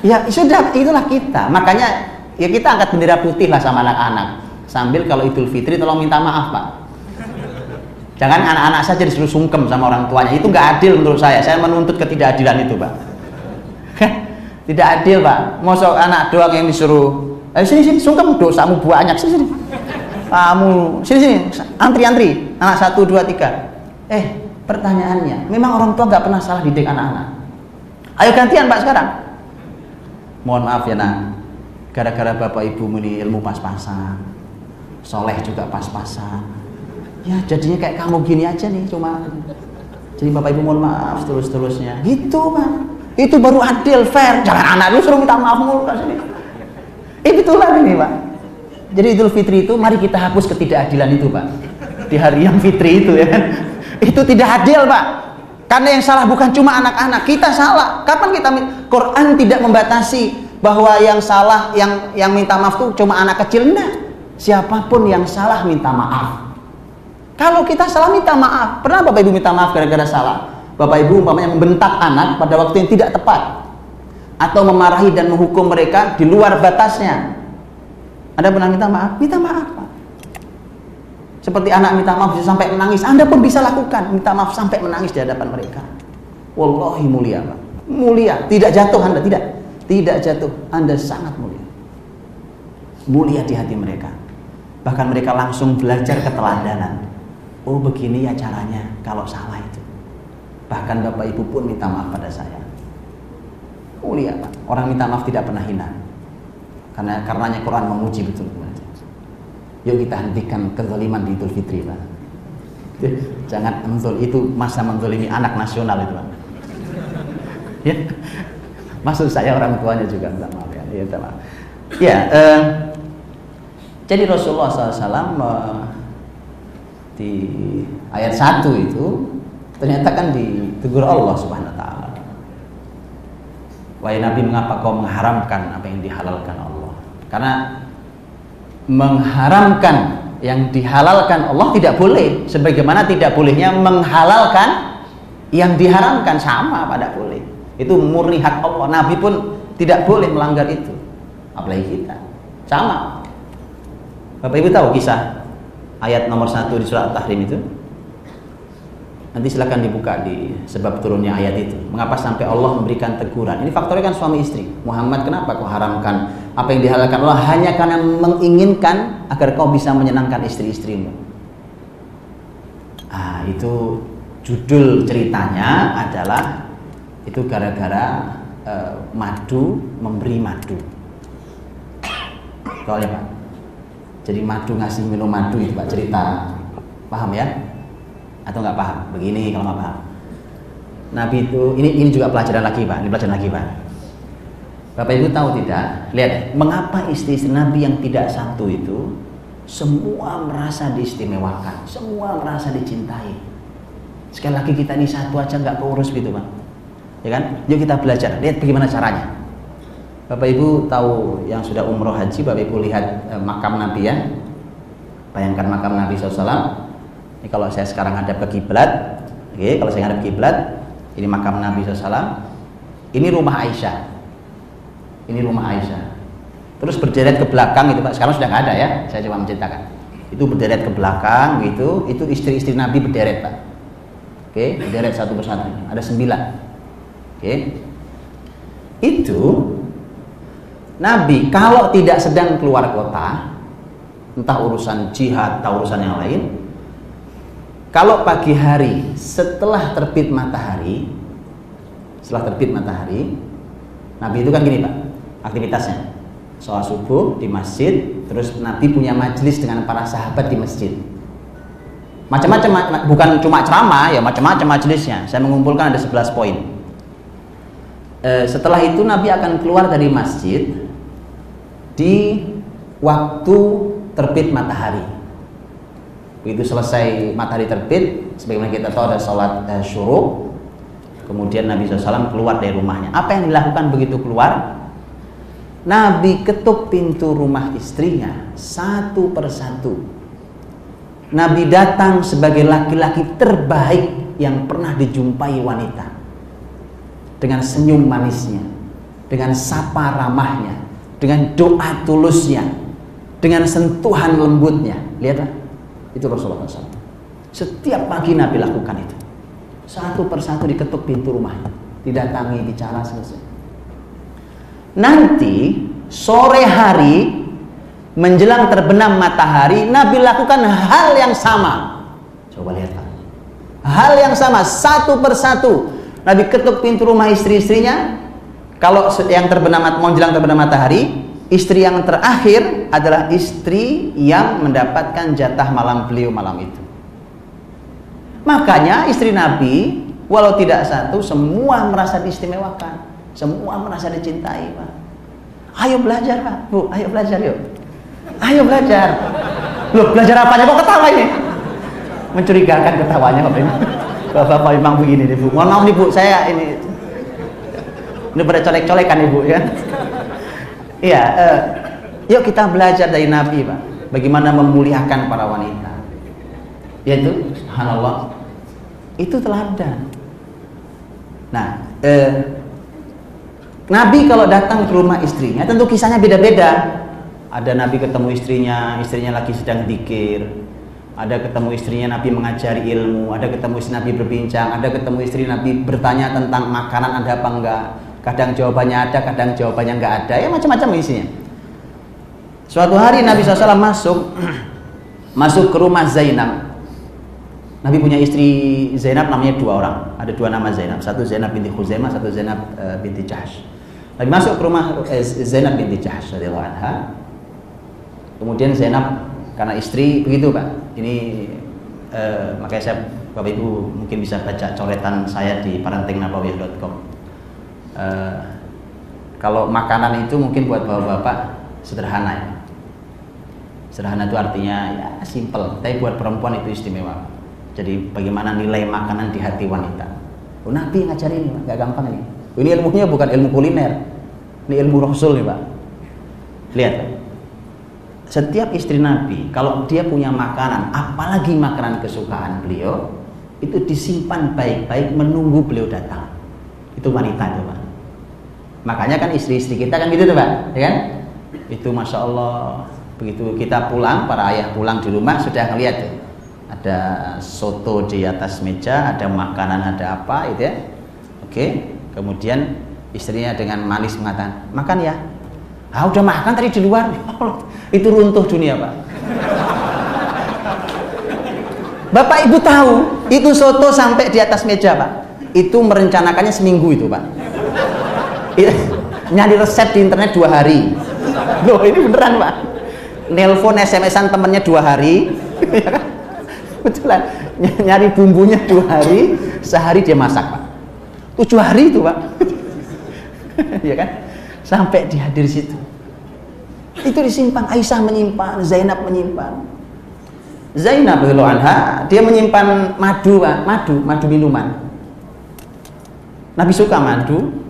ya sudah itulah kita. Makanya ya kita angkat bendera putih lah sama anak-anak. Sambil kalau Idul Fitri tolong minta maaf pak Jangan anak-anak saja disuruh sungkem sama orang tuanya. Itu nggak adil menurut saya. Saya menuntut ketidakadilan itu, Pak. Tidak adil, Pak. Mosok anak doang yang disuruh, eh sini sini sungkem dosamu banyak sini sini. Kamu sini sini antri-antri anak satu dua tiga. Eh pertanyaannya, memang orang tua nggak pernah salah didik anak-anak. Ayo gantian Pak sekarang. Mohon maaf ya nak, gara-gara bapak ibu ini ilmu pas-pasan, soleh juga pas-pasan, ya jadinya kayak kamu gini aja nih cuma jadi bapak ibu mohon maaf terus terusnya gitu pak. Itu baru adil fair. Jangan anak lu suruh minta maaf mulu sini. Eh itulah ini pak. Jadi idul fitri itu mari kita hapus ketidakadilan itu pak. Di hari yang fitri itu ya kan. Itu tidak adil pak. Karena yang salah bukan cuma anak-anak kita salah. Kapan kita Quran tidak membatasi bahwa yang salah yang yang minta maaf tuh cuma anak kecil enggak siapa pun yang salah minta maaf kalau kita salah minta maaf. Pernah Bapak Ibu minta maaf gara-gara salah? Bapak Ibu umpamanya membentak anak pada waktu yang tidak tepat. atau memarahi dan menghukum mereka di luar batasnya. Anda pernah minta maaf? Minta maaf, Pak. Seperti anak minta maaf sampai menangis, Anda pun bisa lakukan minta maaf sampai menangis di hadapan mereka. Wallahi mulia, Pak. Mulia, tidak jatuh Anda, tidak. Tidak jatuh, Anda sangat mulia. Mulia di hati mereka. Bahkan mereka langsung belajar keteladanan. Oh, begini ya caranya kalau salah itu. Bahkan Bapak Ibu pun minta maaf pada saya. Mulia, Pak. Orang minta maaf tidak pernah hina. Karena karenanya Quran memuji betul Yuk kita hentikan kezaliman di Idul Fitri, Pak. Jangan menzol itu masa menzolimi anak nasional itu, Pak. Ya. Maksud saya orang tuanya juga minta maaf ya. Ya, ya eh, jadi Rasulullah SAW eh, di ayat 1 itu ternyata kan ditegur Allah Subhanahu wa taala. Wahai Nabi, mengapa kau mengharamkan apa yang dihalalkan Allah? Karena mengharamkan yang dihalalkan Allah tidak boleh sebagaimana tidak bolehnya menghalalkan yang diharamkan sama pada boleh itu murni hak Allah Nabi pun tidak boleh melanggar itu apalagi kita sama Bapak Ibu tahu kisah ayat nomor satu di surat Tahrim itu Nanti silahkan dibuka di sebab turunnya ayat itu. Mengapa sampai Allah memberikan teguran? Ini faktornya kan suami istri. Muhammad kenapa kau haramkan apa yang dihalalkan Allah hanya karena menginginkan agar kau bisa menyenangkan istri-istrimu. Ah, itu judul ceritanya adalah itu gara-gara uh, madu memberi madu. Soalnya Pak. Jadi madu ngasih minum madu itu Pak cerita. Paham ya? atau nggak paham begini kalau nggak paham Nabi itu ini ini juga pelajaran lagi pak ini pelajaran lagi pak Bapak Ibu tahu tidak lihat mengapa istri-istri Nabi yang tidak satu itu semua merasa diistimewakan semua merasa dicintai sekali lagi kita ini satu aja nggak keurus gitu pak ya kan yuk kita belajar lihat bagaimana caranya Bapak Ibu tahu yang sudah umroh haji Bapak Ibu lihat eh, makam Nabi ya bayangkan makam Nabi SAW ini kalau saya sekarang hadap ke kiblat, oke, kalau saya hadap kiblat, ini makam Nabi SAW. Ini rumah Aisyah. Ini rumah Aisyah. Terus berderet ke belakang itu Pak. Sekarang sudah nggak ada ya. Saya coba menceritakan. Itu berderet ke belakang gitu. Itu istri-istri Nabi berderet Pak. Oke, okay, berderet satu persatu. Ada sembilan. Oke. Okay. Itu Nabi kalau tidak sedang keluar kota, entah urusan jihad atau urusan yang lain, kalau pagi hari setelah terbit matahari, setelah terbit matahari, Nabi itu kan gini pak, aktivitasnya. Sholat subuh di masjid, terus Nabi punya majelis dengan para sahabat di masjid. Macam-macam, bukan cuma ceramah ya, macam-macam majelisnya. Saya mengumpulkan ada 11 poin. E, setelah itu Nabi akan keluar dari masjid di waktu terbit matahari. Begitu selesai matahari terbit sebagaimana kita tahu ada sholat eh, syuruk kemudian Nabi SAW keluar dari rumahnya. Apa yang dilakukan begitu keluar? Nabi ketuk pintu rumah istrinya satu persatu. Nabi datang sebagai laki-laki terbaik yang pernah dijumpai wanita dengan senyum manisnya dengan sapa ramahnya dengan doa tulusnya dengan sentuhan lembutnya lihatlah itu Rasulullah SAW. Setiap pagi Nabi lakukan itu. Satu persatu diketuk pintu rumahnya. Didatangi, bicara selesai. Nanti sore hari menjelang terbenam matahari Nabi lakukan hal yang sama. Coba lihat. Hal yang sama satu persatu. Nabi ketuk pintu rumah istri-istrinya. Kalau yang terbenam menjelang terbenam matahari, istri yang terakhir adalah istri yang mendapatkan jatah malam beliau malam itu. Makanya istri Nabi walau tidak satu semua merasa diistimewakan, semua merasa dicintai, Pak. Ayo belajar, Pak. Bu, ayo belajar yuk. Ayo belajar. Loh, belajar apanya kok ketawa ini? Mencurigakan ketawanya Bapak ini. Bapak memang begini nih, Bu. Mohon maaf nih, Bu, saya ini ini pada colek-colekan Ibu ya. Iya, uh, yuk kita belajar dari Nabi, Pak. Bagaimana memuliakan para wanita. Yaitu, subhanallah, itu teladan. Nah, uh, Nabi kalau datang ke rumah istrinya tentu kisahnya beda-beda. Ada Nabi ketemu istrinya, istrinya lagi sedang dikir. Ada ketemu istrinya Nabi mengajari ilmu, ada ketemu istri Nabi berbincang, ada ketemu istri Nabi bertanya tentang makanan ada apa enggak. Kadang jawabannya ada, kadang jawabannya enggak ada. Ya macam-macam isinya. Suatu hari Nabi SAW masuk [clears throat] masuk ke rumah Zainab. Nabi punya istri Zainab namanya dua orang. Ada dua nama Zainab. Satu Zainab binti Khuzaimah, satu Zainab uh, binti Jahsh. Nabi masuk ke rumah eh, Zainab binti Jahsh. Kemudian Zainab karena istri begitu Pak. Ini uh, makanya saya Bapak Ibu mungkin bisa baca coretan saya di parentingnabawiyah.com. Uh, kalau makanan itu mungkin buat bapak-bapak sederhana ya. Sederhana itu artinya ya simple, tapi buat perempuan itu istimewa. Jadi bagaimana nilai makanan di hati wanita. Oh, Nabi ngajarin nggak gampang ini. Ini ilmunya bukan ilmu kuliner, ini ilmu Rasul nih Pak. Lihat, setiap istri Nabi kalau dia punya makanan, apalagi makanan kesukaan beliau, itu disimpan baik-baik menunggu beliau datang. Itu wanita itu Pak. Makanya kan istri-istri kita kan gitu tuh Pak, ya kan? Itu masya Allah begitu kita pulang, para ayah pulang di rumah sudah ngeliat tuh ada soto di atas meja, ada makanan, ada apa itu ya. Oke, kemudian istrinya dengan manis mengatakan, "Makan ya." Ah, udah makan tadi di luar. itu runtuh dunia, Pak. Bapak Ibu tahu, itu soto sampai di atas meja, Pak. Itu merencanakannya seminggu itu, Pak. Nyari resep di internet dua hari. Loh, ini beneran, Pak. Nelpon SMS-an temennya dua hari. Ya kan? betulan nyari bumbunya dua hari sehari dia masak pak tujuh hari itu pak ya kan sampai dihadir situ. Itu disimpan. Aisyah menyimpan Zainab menyimpan. Zainab anha dia menyimpan madu madu madu minuman. Nabi suka madu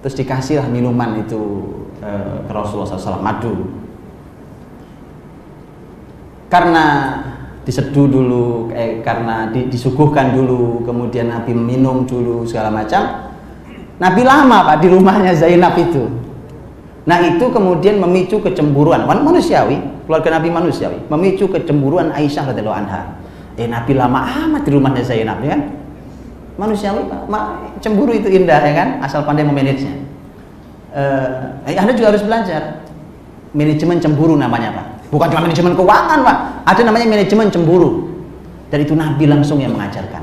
terus dikasihlah minuman itu eh, ke Rasulullah SAW madu. Karena diseduh dulu eh, karena di, disuguhkan dulu kemudian Nabi minum dulu segala macam Nabi lama pak di rumahnya Zainab itu nah itu kemudian memicu kecemburuan manusiawi keluarga Nabi manusiawi memicu kecemburuan Aisyah radhiyallahu anha eh Nabi lama amat di rumahnya Zainab ya kan manusiawi pak cemburu itu indah ya kan asal pandai memanagenya eh, anda juga harus belajar manajemen cemburu namanya pak Bukan cuma manajemen keuangan, Pak. Ada namanya manajemen cemburu. Dan itu Nabi langsung yang mengajarkan.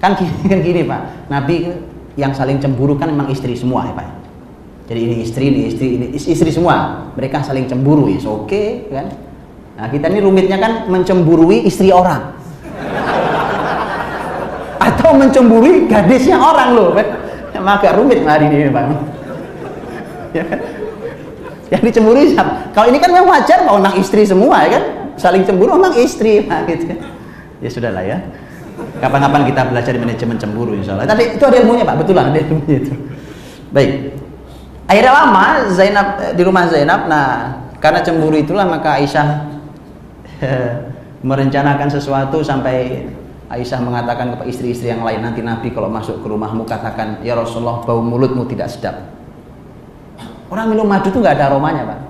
Kan gini, kan gini Pak. Nabi yang saling cemburu kan memang istri semua ya Pak. Jadi ini istri, ini istri, ini istri semua. Mereka saling cemburu ya, oke okay, kan. Nah kita ini rumitnya kan mencemburui istri orang. Atau mencemburui gadisnya orang loh. Kan? Agak rumit hari ini Pak. Ya kan? yang dicemburi siapa? Kalau ini kan memang wajar mau anak istri semua ya kan? Saling cemburu memang istri nah, gitu. Ya sudahlah ya. Kapan-kapan kita belajar manajemen cemburu insya Allah. Tapi itu ada ilmunya Pak, betul lah ada ilmunya itu. Baik. Akhirnya lama Zainab eh, di rumah Zainab. Nah, karena cemburu itulah maka Aisyah [laughs] merencanakan sesuatu sampai Aisyah mengatakan kepada istri-istri yang lain nanti Nabi kalau masuk ke rumahmu katakan ya Rasulullah bau mulutmu tidak sedap Orang minum madu itu nggak ada aromanya, Pak.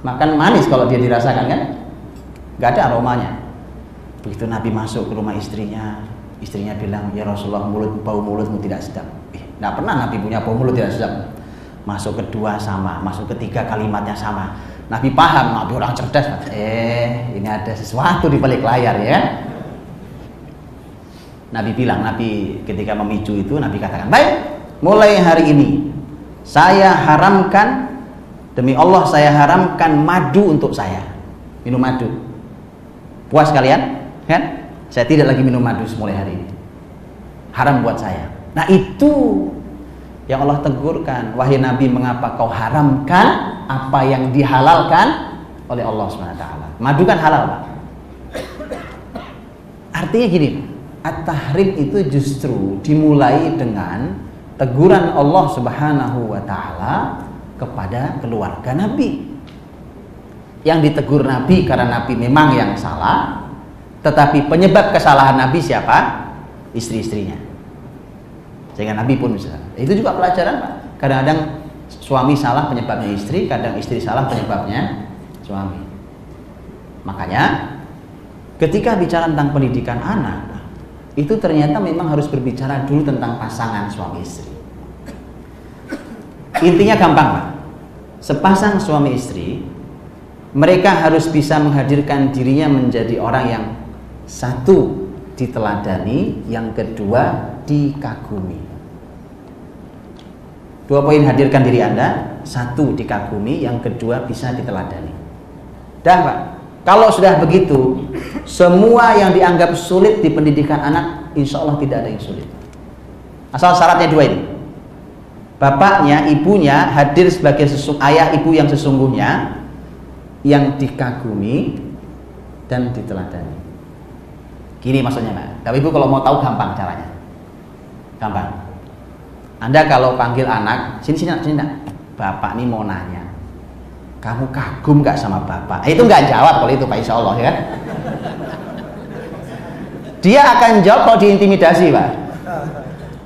Makan manis kalau dia dirasakan kan? Nggak ada aromanya. Begitu Nabi masuk ke rumah istrinya, istrinya bilang, ya Rasulullah mulut bau mulutmu tidak sedap. Eh, nggak pernah Nabi punya bau mulut tidak sedap. Masuk kedua sama, masuk ketiga kalimatnya sama. Nabi paham, Nabi orang cerdas. Eh, ini ada sesuatu di balik layar ya. Nabi bilang, Nabi ketika memicu itu, Nabi katakan, baik, mulai hari ini saya haramkan Demi Allah saya haramkan madu untuk saya. Minum madu. Puas kalian? Kan? Saya tidak lagi minum madu mulai hari ini. Haram buat saya. Nah itu yang Allah tegurkan. Wahai Nabi mengapa kau haramkan apa yang dihalalkan oleh Allah SWT. Madu kan halal Pak. Artinya gini, at-tahrim itu justru dimulai dengan teguran Allah Subhanahu wa taala kepada keluarga Nabi. Yang ditegur Nabi karena Nabi memang yang salah, tetapi penyebab kesalahan Nabi siapa? Istri-istrinya. Sehingga Nabi pun bisa. Itu juga pelajaran Pak. Kadang-kadang suami salah penyebabnya istri, kadang istri salah penyebabnya suami. Makanya ketika bicara tentang pendidikan anak, itu ternyata memang harus berbicara dulu tentang pasangan suami istri. Intinya gampang, Pak. Sepasang suami istri, mereka harus bisa menghadirkan dirinya menjadi orang yang satu diteladani, yang kedua dikagumi. Dua poin hadirkan diri Anda, satu dikagumi, yang kedua bisa diteladani. Dan Pak, kalau sudah begitu, semua yang dianggap sulit di pendidikan anak, insya Allah tidak ada yang sulit. Asal syaratnya dua ini bapaknya, ibunya hadir sebagai ayah ibu yang sesungguhnya yang dikagumi dan diteladani. Gini maksudnya Pak. Tapi Ibu kalau mau tahu gampang caranya. Gampang. Anda kalau panggil anak, sini sini sini nak. Bapak nih mau nanya. Kamu kagum gak sama bapak? Itu nggak jawab kalau itu Pak Insya Allah ya kan. Dia akan jawab kalau diintimidasi Pak.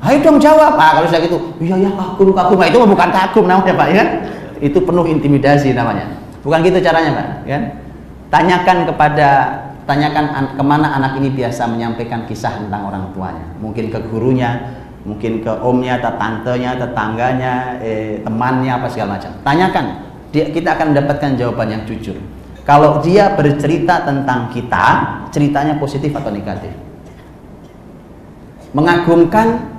Ayo dong jawab. Ah kalau sudah gitu, iya ya kagum kagum. Nah, itu bukan kagum namanya Pak ya. Itu penuh intimidasi namanya. Bukan gitu caranya Pak, ya. Tanyakan kepada tanyakan an, ke mana anak ini biasa menyampaikan kisah tentang orang tuanya. Mungkin ke gurunya, mungkin ke omnya, atau tantenya, tetangganya, eh, temannya apa segala macam. Tanyakan. Dia, kita akan mendapatkan jawaban yang jujur. Kalau dia bercerita tentang kita, ceritanya positif atau negatif. Mengagumkan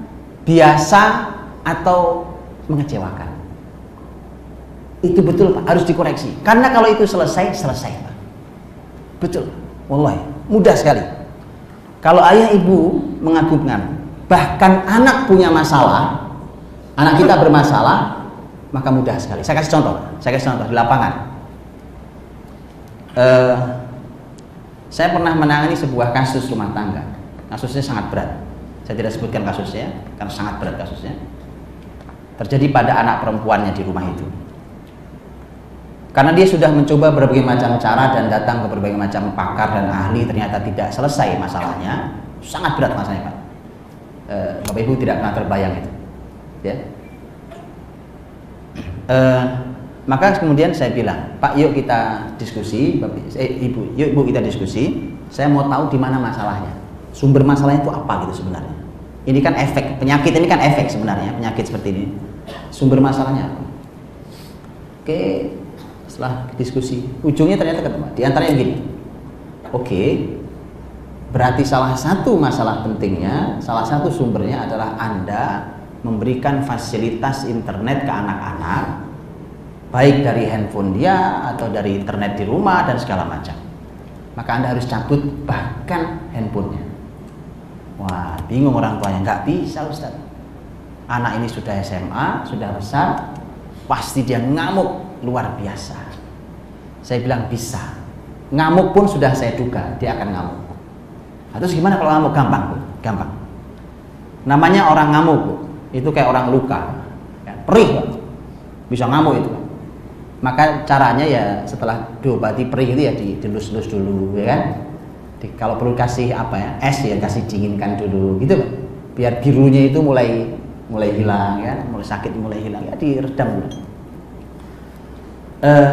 biasa atau mengecewakan. Itu betul Pak, harus dikoreksi. Karena kalau itu selesai, selesai Pak. Betul, wallahi, mudah sekali. Kalau ayah ibu mengagumkan, bahkan anak punya masalah, anak kita [laughs] bermasalah, maka mudah sekali. Saya kasih contoh, saya kasih contoh di lapangan. Uh, saya pernah menangani sebuah kasus rumah tangga. Kasusnya sangat berat saya tidak sebutkan kasusnya karena sangat berat kasusnya. Terjadi pada anak perempuannya di rumah itu. Karena dia sudah mencoba berbagai macam cara dan datang ke berbagai macam pakar dan ahli ternyata tidak selesai masalahnya. Sangat berat masalahnya, Pak. E, Bapak Ibu tidak pernah terbayang itu. Ya. E, maka kemudian saya bilang, Pak, yuk kita diskusi, Bapak, eh, Ibu, yuk Ibu kita diskusi. Saya mau tahu di mana masalahnya sumber masalahnya itu apa gitu sebenarnya ini kan efek penyakit ini kan efek sebenarnya penyakit seperti ini sumber masalahnya oke setelah diskusi ujungnya ternyata ketemu di antara yang gini oke berarti salah satu masalah pentingnya salah satu sumbernya adalah anda memberikan fasilitas internet ke anak-anak baik dari handphone dia atau dari internet di rumah dan segala macam maka anda harus cabut bahkan handphonenya Wah, bingung orang tuanya. Nggak bisa Ustaz. Anak ini sudah SMA, sudah besar, pasti dia ngamuk luar biasa. Saya bilang bisa. Ngamuk pun sudah saya duga, dia akan ngamuk. Nah, terus gimana kalau ngamuk? Gampang, Bu. Gampang. Namanya orang ngamuk, Bu. Itu kayak orang luka. Ya, perih, Bu. Bisa ngamuk itu. Maka caranya ya setelah diobati perih itu ya dilus-lus dulu, ya kan? di, kalau perlu kasih apa ya es ya kasih dinginkan dulu gitu biar birunya itu mulai mulai hilang ya mulai sakit mulai hilang ya diredam dulu uh,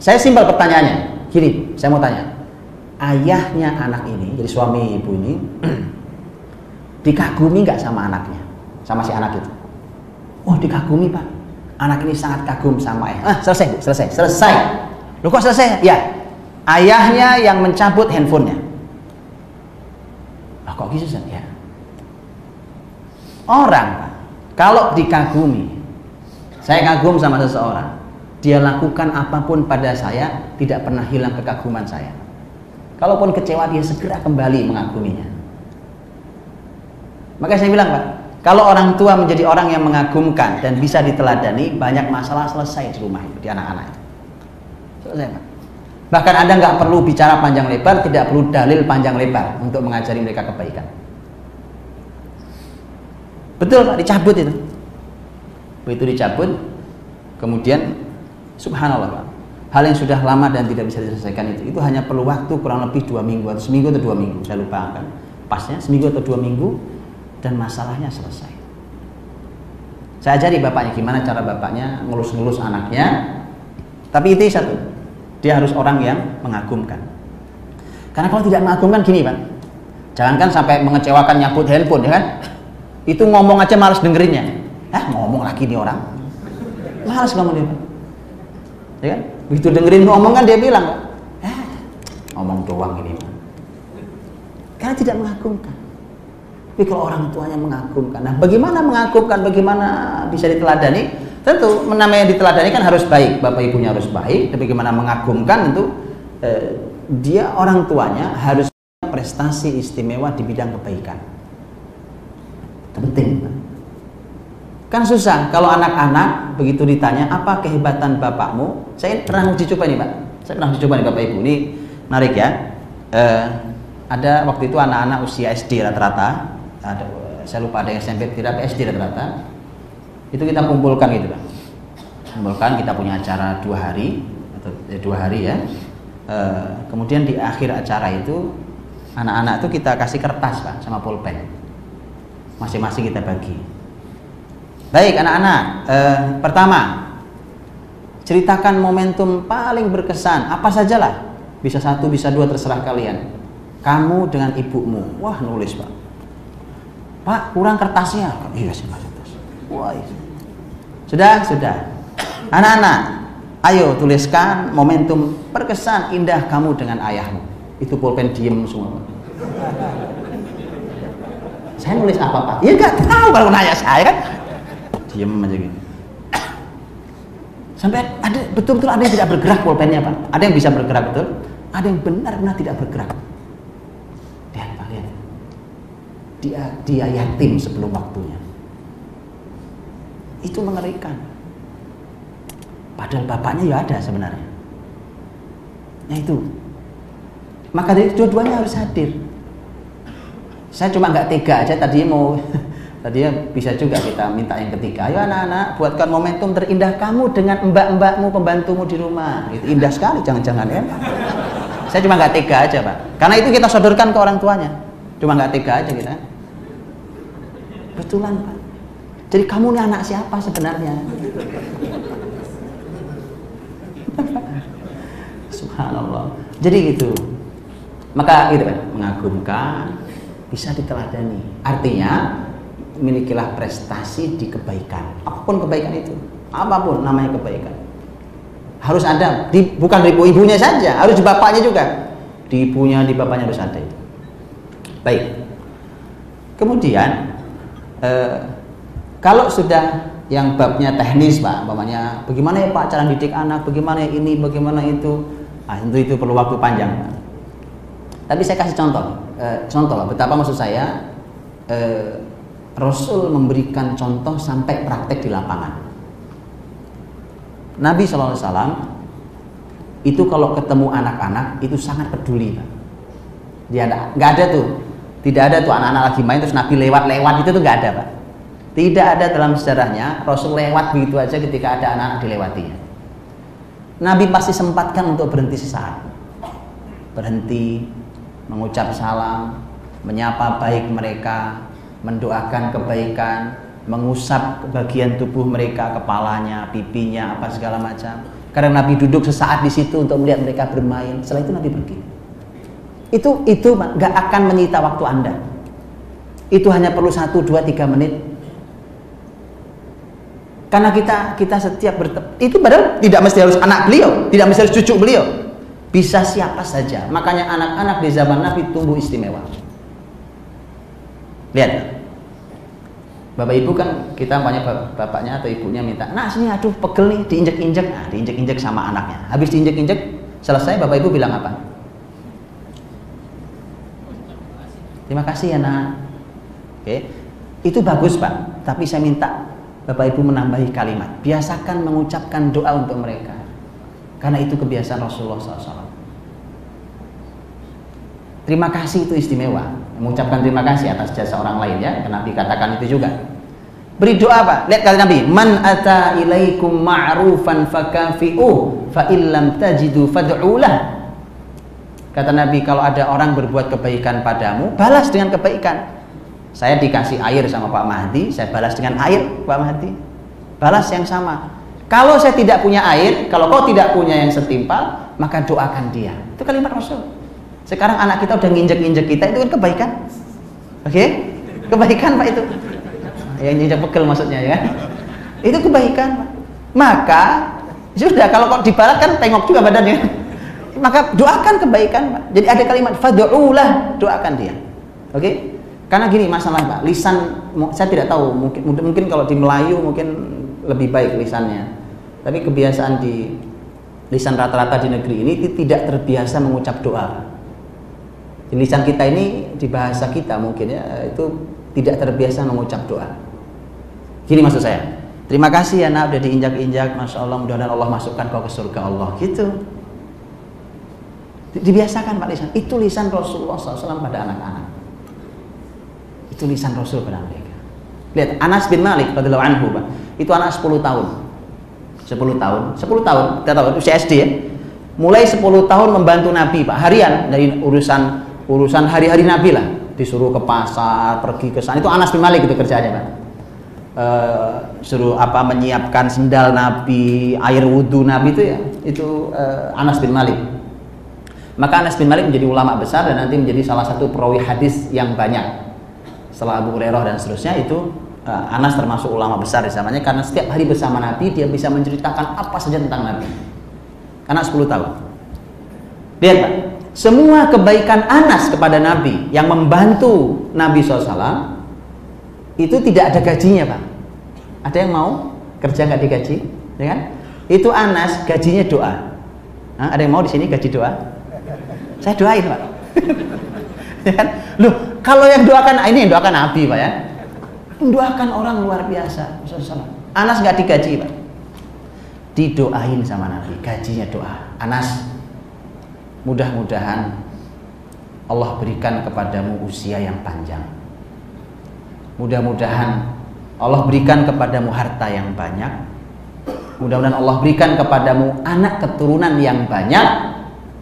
saya simpel pertanyaannya. Gini saya mau tanya. Ayahnya anak ini jadi suami ibu ini [clears throat] dikagumi nggak sama anaknya? Sama si anak itu? Oh dikagumi pak. Anak ini sangat kagum sama ayah. Ah selesai bu. Selesai. Selesai. Lu kok selesai? Ya. Ayahnya yang mencabut handphonenya. Kok gitu ya. Orang kalau dikagumi saya kagum sama seseorang dia lakukan apa pun pada saya tidak pernah hilang kekaguman saya kalaupun kecewa dia segera kembali mengaguminya maka saya bilang pak kalau orang tua menjadi orang yang mengagumkan dan bisa diteladani banyak masalah selesai di rumah itu di anak-anak itu selesai pak Bahkan Anda nggak perlu bicara panjang lebar, tidak perlu dalil panjang lebar untuk mengajari mereka kebaikan. Betul Pak, dicabut itu. Begitu dicabut, kemudian subhanallah Pak, hal yang sudah lama dan tidak bisa diselesaikan itu, itu hanya perlu waktu kurang lebih dua minggu atau seminggu atau dua minggu, saya lupa kan pasnya seminggu atau dua minggu dan masalahnya selesai. Saya ajari bapaknya gimana cara bapaknya ngelus-ngelus anaknya. Tapi itu satu, dia harus orang yang mengagumkan. Karena kalau tidak mengagumkan gini pak, jangankan sampai mengecewakan nyabut handphone ya kan, itu ngomong aja males dengerinnya. Ah ngomong lagi nih orang, males ngomong dia. Ya kan? Begitu dengerin ngomong kan dia bilang, eh ngomong doang ini. Karena tidak mengagumkan. Tapi kalau orang tuanya mengagumkan, nah bagaimana mengagumkan, bagaimana bisa diteladani? Tentu namanya diteladani kan harus baik, bapak ibunya harus baik. Tapi bagaimana mengagumkan tentu eh, dia orang tuanya harus prestasi istimewa di bidang kebaikan. Itu penting. Kan susah. Kalau anak-anak begitu ditanya apa kehebatan bapakmu. Saya pernah uji coba nih pak. Saya pernah uji coba nih bapak ibu. Ini menarik ya. Eh, ada waktu itu anak-anak usia SD rata-rata. Ada saya lupa ada SMP tidak SD rata-rata. Itu kita kumpulkan gitu kan kumpulkan kita punya acara dua hari atau eh, dua hari ya. E, kemudian di akhir acara itu anak-anak itu kita kasih kertas pak sama pulpen. Masing-masing kita bagi baik anak-anak e, pertama ceritakan momentum paling berkesan apa sajalah bisa satu bisa dua terserah kalian kamu dengan ibumu wah nulis pak Pak, kurang kertasnya. Iya sih Mas. Wah, iya. Sudah, sudah. Anak-anak, ayo tuliskan momentum perkesan indah kamu dengan ayahmu. Itu pulpen diem semua. Saya nulis apa Pak? Ya nggak tahu kalau nanya saya kan. Diem aja gitu. Sampai ada betul-betul ada yang tidak bergerak pulpennya Pak. Ada yang bisa bergerak betul, ada yang benar-benar tidak bergerak. dia dia yatim sebelum waktunya. Itu mengerikan. Padahal bapaknya ya ada sebenarnya. Nah itu. Maka dari dua-duanya harus hadir. Saya cuma nggak tega aja tadi mau [laughs] tadi ya bisa juga kita minta yang ketiga. Ayo anak-anak buatkan momentum terindah kamu dengan mbak-mbakmu pembantumu di rumah. Itu indah sekali jangan-jangan ya. Saya cuma nggak tega aja pak. Karena itu kita sodorkan ke orang tuanya. Cuma nggak tega aja kita. Betulan Pak. Jadi kamu ini anak siapa sebenarnya? Subhanallah. Jadi gitu. Maka itu kan mengagumkan, bisa diteladani. Artinya milikilah prestasi di kebaikan. Apa pun kebaikan itu, apa pun namanya kebaikan. Harus ada, di, bukan di ibunya saja, harus di bapaknya juga. Di ibunya, di bapaknya harus ada itu. Baik. Kemudian eh, kalau sudah yang babnya teknis pak, umpamanya bagaimana ya pak cara didik anak, bagaimana ya ini, bagaimana itu, ah itu itu perlu waktu panjang. Tapi saya kasih contoh, eh, contoh betapa maksud saya eh, Rasul memberikan contoh sampai praktek di lapangan. Nabi SAW itu kalau ketemu anak-anak itu sangat peduli. Dia ada, nggak ada tuh tidak ada tuh anak-anak lagi main terus Nabi lewat-lewat itu tuh nggak ada pak. Tidak ada dalam sejarahnya Rasul lewat begitu aja ketika ada anak-anak dilewatinya. Nabi pasti sempatkan untuk berhenti sesaat. Berhenti, mengucap salam, menyapa baik mereka, mendoakan kebaikan, mengusap bagian tubuh mereka, kepalanya, pipinya, apa segala macam. Karena Nabi duduk sesaat di situ untuk melihat mereka bermain. Setelah itu Nabi pergi. Itu itu nggak akan menyita waktu anda. Itu hanya perlu satu dua tiga menit. Karena kita kita setiap bertemu itu padahal tidak mesti harus anak beliau tidak mesti harus cucu beliau. Bisa siapa saja. Makanya anak-anak di zaman Nabi tumbuh istimewa. Lihat Bapak ibu kan kita banyak bapaknya atau ibunya minta, nah sini aduh pegel nih diinjek-injek, nah diinjek-injek sama anaknya. Habis diinjek-injek, selesai bapak ibu bilang apa? Terima kasih ya nak. Oke, itu bagus pak. Tapi saya minta bapak ibu menambahi kalimat. Biasakan mengucapkan doa untuk mereka. Karena itu kebiasaan Rasulullah SAW. Terima kasih itu istimewa. Mengucapkan terima kasih atas jasa orang lain ya. Nabi katakan itu juga. Beri doa pak. Lihat kata Nabi. Man ata ilaikum ma'rufan fakafi'u fa illam tajidu fad'ulah Kata Nabi, kalau ada orang berbuat kebaikan padamu, balas dengan kebaikan. Saya dikasih air sama Pak Mahdi, saya balas dengan air Pak Mahdi. balas yang sama. Kalau saya tidak punya air, kalau kau tidak punya yang setimpal, maka doakan dia. Itu kalimat Rasul. Sekarang anak kita udah nginjek-injek kita, itu kan kebaikan. Oke? Okay? Kebaikan Pak itu. Yang nginjek pegel maksudnya ya. Itu kebaikan. Maka sudah kalau kau dibalas kan tengok juga badannya. Maka doakan kebaikan Pak. Jadi ada kalimat fad'ulah, doakan dia. Oke? Okay? Karena gini masalah Pak, lisan saya tidak tahu mungkin mungkin kalau di Melayu mungkin lebih baik lisannya. Tapi kebiasaan di lisan rata-rata di negeri ini tidak terbiasa mengucap doa. Lisan kita ini di bahasa kita mungkin ya itu tidak terbiasa mengucap doa. Gini maksud saya. Terima kasih ya nak udah diinjak-injak, masya Allah mudah-mudahan Allah masukkan kau ke surga Allah. Gitu. Dibiasakan Pak lisan. Itu lisan Rasulullah SAW pada anak-anak. Itu lisan Rasul pada mereka. Lihat Anas bin Malik radhiyallahu anhu, Pak. Itu anak 10 tahun. 10 tahun, 10 tahun, kita tahu itu SD ya. Mulai 10 tahun membantu Nabi, Pak. Harian dari urusan urusan hari-hari Nabi lah. Disuruh ke pasar, pergi ke sana. Itu Anas bin Malik itu kerjanya, Pak. Uh, suruh apa menyiapkan sendal Nabi, air wudhu Nabi itu ya, itu uh, Anas bin Malik. Maka Anas bin Malik menjadi ulama besar dan nanti menjadi salah satu perawi hadis yang banyak setelah Abu Hurairah dan seterusnya itu uh, Anas termasuk ulama besar di zamannya karena setiap hari bersama Nabi dia bisa menceritakan apa saja tentang Nabi. Anak 10 tahun. Lihat Pak, semua kebaikan Anas kepada Nabi yang membantu Nabi SAW itu tidak ada gajinya Pak. Ada yang mau kerja nggak digaji? Ya kan? Itu Anas gajinya doa. Hah, ada yang mau di sini gaji doa? Saya doain Pak. [laughs] ya kan? Loh, kalau yang doakan ini yang doakan Nabi, Pak ya. Doakan orang luar biasa. Anas nggak digaji, Pak. Didoain sama Nabi, gajinya doa. Anas, mudah-mudahan Allah berikan kepadamu usia yang panjang. Mudah-mudahan Allah berikan kepadamu harta yang banyak. Mudah-mudahan Allah berikan kepadamu anak keturunan yang banyak.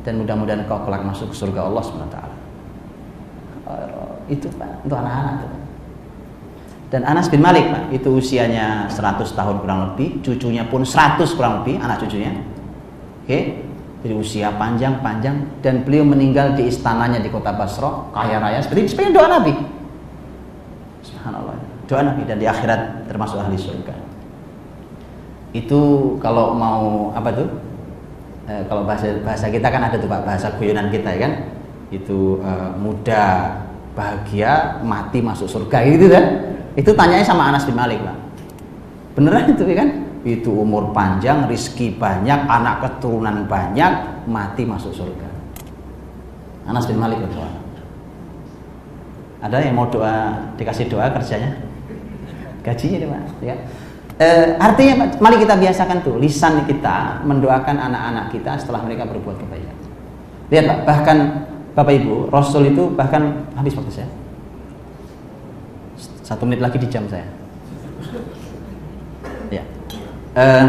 Dan mudah-mudahan kau kelak masuk surga Allah SWT itu Pak untuk anak-anak dan Anas bin Malik Pak itu usianya 100 tahun kurang lebih cucunya pun 100 kurang lebih anak cucunya. Oke jadi usia panjang-panjang dan beliau meninggal di istananya di kota Basra kaya raya. Seperti seperti doa Nabi. Subhanallah. Doa Nabi dan di akhirat termasuk ahli surga. Itu kalau mau apa tuh e, kalau bahasa bahasa kita kan ada tuh Pak bahasa guyonan kita ya kan? Itu e, muda bahagia mati masuk surga gitu kan itu tanyanya sama Anas bin Malik pak. Beneran itu ya kan itu umur panjang rizki banyak anak keturunan banyak mati masuk surga. Anas bin Malik berdoa ada yang mau doa dikasih doa kerjanya? Gajinya deh pak ya. E, artinya mari kita biasakan tuh lisan kita mendoakan anak-anak kita setelah mereka berbuat kebaikan. Lihat pak bahkan Bapak Ibu, Rasul itu bahkan habis waktu saya. Satu menit lagi di jam saya. Uh,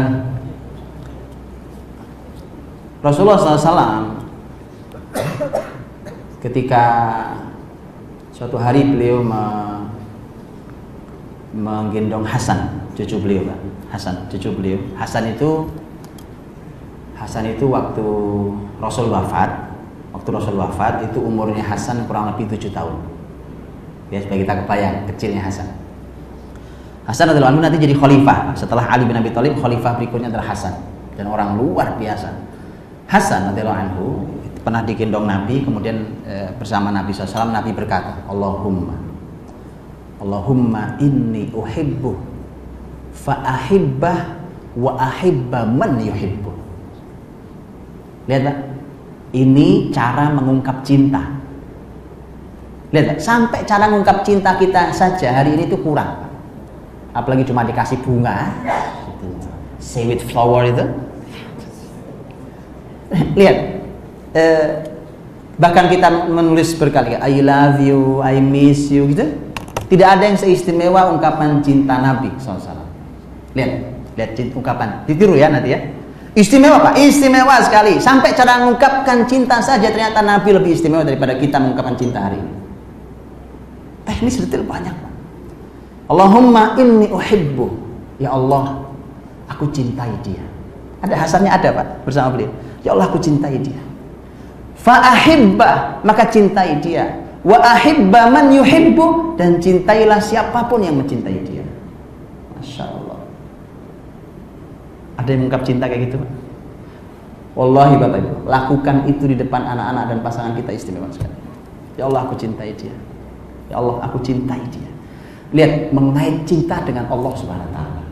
Rasulullah SAW ketika suatu hari beliau me, menggendong Hasan, cucu beliau, Pak. Hasan, cucu beliau. Hasan itu Hasan itu waktu Rasul wafat, waktu Rasul wafat itu umurnya Hasan kurang lebih tujuh tahun ya supaya kita kebayang kecilnya Hasan Hasan adalah anhu nanti jadi khalifah. Setelah Ali bin Abi Thalib khalifah berikutnya adalah Hasan. Dan orang luar biasa. Hasan adalah anhu pernah digendong Nabi kemudian e, bersama Nabi SAW Nabi berkata Allahumma Allahumma inni uhibbu fa ahibbah wa ahibba man yuhibbu. Lihat tak ini cara mengungkap cinta. Lihat, sampai cara mengungkap cinta kita saja hari ini itu kurang. Apalagi cuma dikasih bunga, say with flower itu. Lihat, eh, bahkan kita menulis berkali-kali, I love you, I miss you, gitu. Tidak ada yang seistimewa ungkapan cinta Nabi SAW. Lihat, lihat ungkapan. Ditiru ya nanti ya. Istimewa Pak, istimewa sekali. Sampai cara mengungkapkan cinta saja ternyata Nabi lebih istimewa daripada kita mengungkapkan cinta hari ini. Teknis detail banyak. Allahumma inni uhibbu. Ya Allah, aku cintai dia. Ada hasannya ada Pak bersama beliau. Ya Allah aku cintai dia. Fa'ahibba maka cintai dia. Wa ahibba man yuhibbu dan cintailah siapa pun yang mencintai dia. Masya Allah. Ada yang mengungkap cinta kayak gitu Pak? Wallahi Bapak Ibu, lakukan itu di depan anak-anak dan pasangan kita istimewa sekali. Ya Allah aku cintai dia. Ya Allah aku cintai dia. Lihat mengait cinta dengan Allah Subhanahu taala.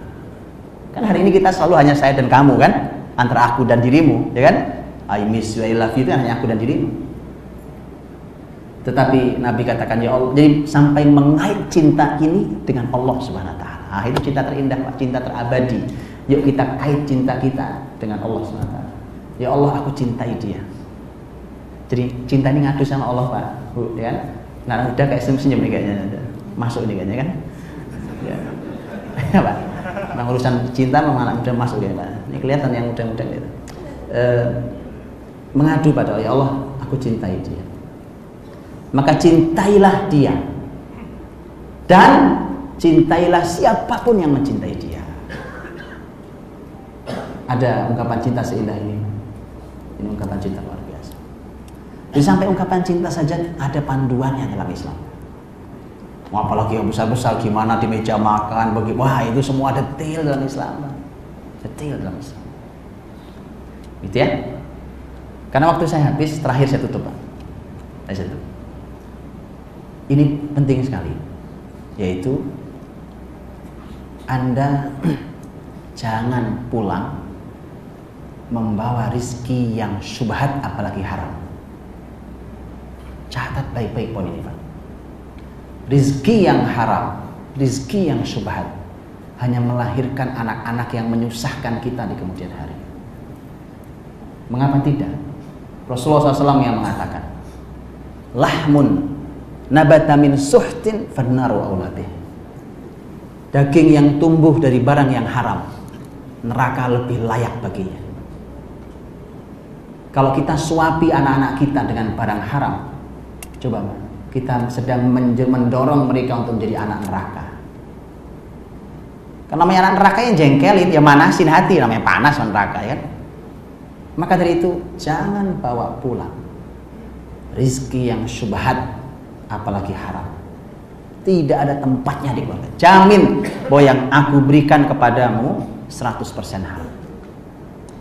Kan hari ini kita selalu hanya saya dan kamu kan, antara aku dan dirimu, ya kan? I miss you, I love you itu hanya aku dan dirimu. Tetapi Nabi katakan ya Allah, jadi sampai mengait cinta ini dengan Allah Subhanahu taala. Ah, itu cinta terindah, cinta terabadi. Yuk kita kait cinta kita dengan Allah Subhanahu taala. Ya Allah, aku cintai dia. Jadi cinta ini ngadu sama Allah, Pak. Bu, ya kan? Nah, udah kayak senyum-senyum nih kayaknya. Masuk nih kayaknya kan? Ya. [laughs] Nah, urusan cinta memang anak muda masuk ya, Pak. Ini kelihatan yang muda-muda gitu. E, mengadu pada Allah, ya Allah, aku cintai dia. Maka cintailah dia. Dan cintailah siapa pun yang mencintai dia. Ada ungkapan cinta seindah ini. Ini ungkapan cinta luar biasa. Jadi sampai ungkapan cinta saja ada panduannya dalam Islam. Wah, apalagi yang besar-besar gimana di meja makan, bagi wah itu semua detail dalam Islam. Detail dalam Islam. Gitu ya. Karena waktu saya habis, terakhir saya tutup, Pak. Saya tutup. Ini penting sekali, yaitu Anda [clears throat] jangan pulang membawa rizki yang subhat apalagi haram. Catat baik-baik poin ini, Pak rizki yang haram, rizki yang subhat hanya melahirkan anak-anak yang menyusahkan kita di kemudian hari. Mengapa tidak? Rasulullah SAW yang mengatakan, lahmun nabata min suhtin fannaru aulatih. Daging yang tumbuh dari barang yang haram, neraka lebih layak baginya. Kalau kita suapi anak-anak kita dengan barang haram, coba kita sedang mendorong mereka untuk menjadi anak neraka. Karena namanya anak neraka yang jengkelin, ya manasin hati, namanya panas neraka ya. Maka dari itu jangan bawa pulang rizki yang syubhat, apalagi haram. Tidak ada tempatnya di keluarga. Jamin bahwa yang aku berikan kepadamu 100% halal.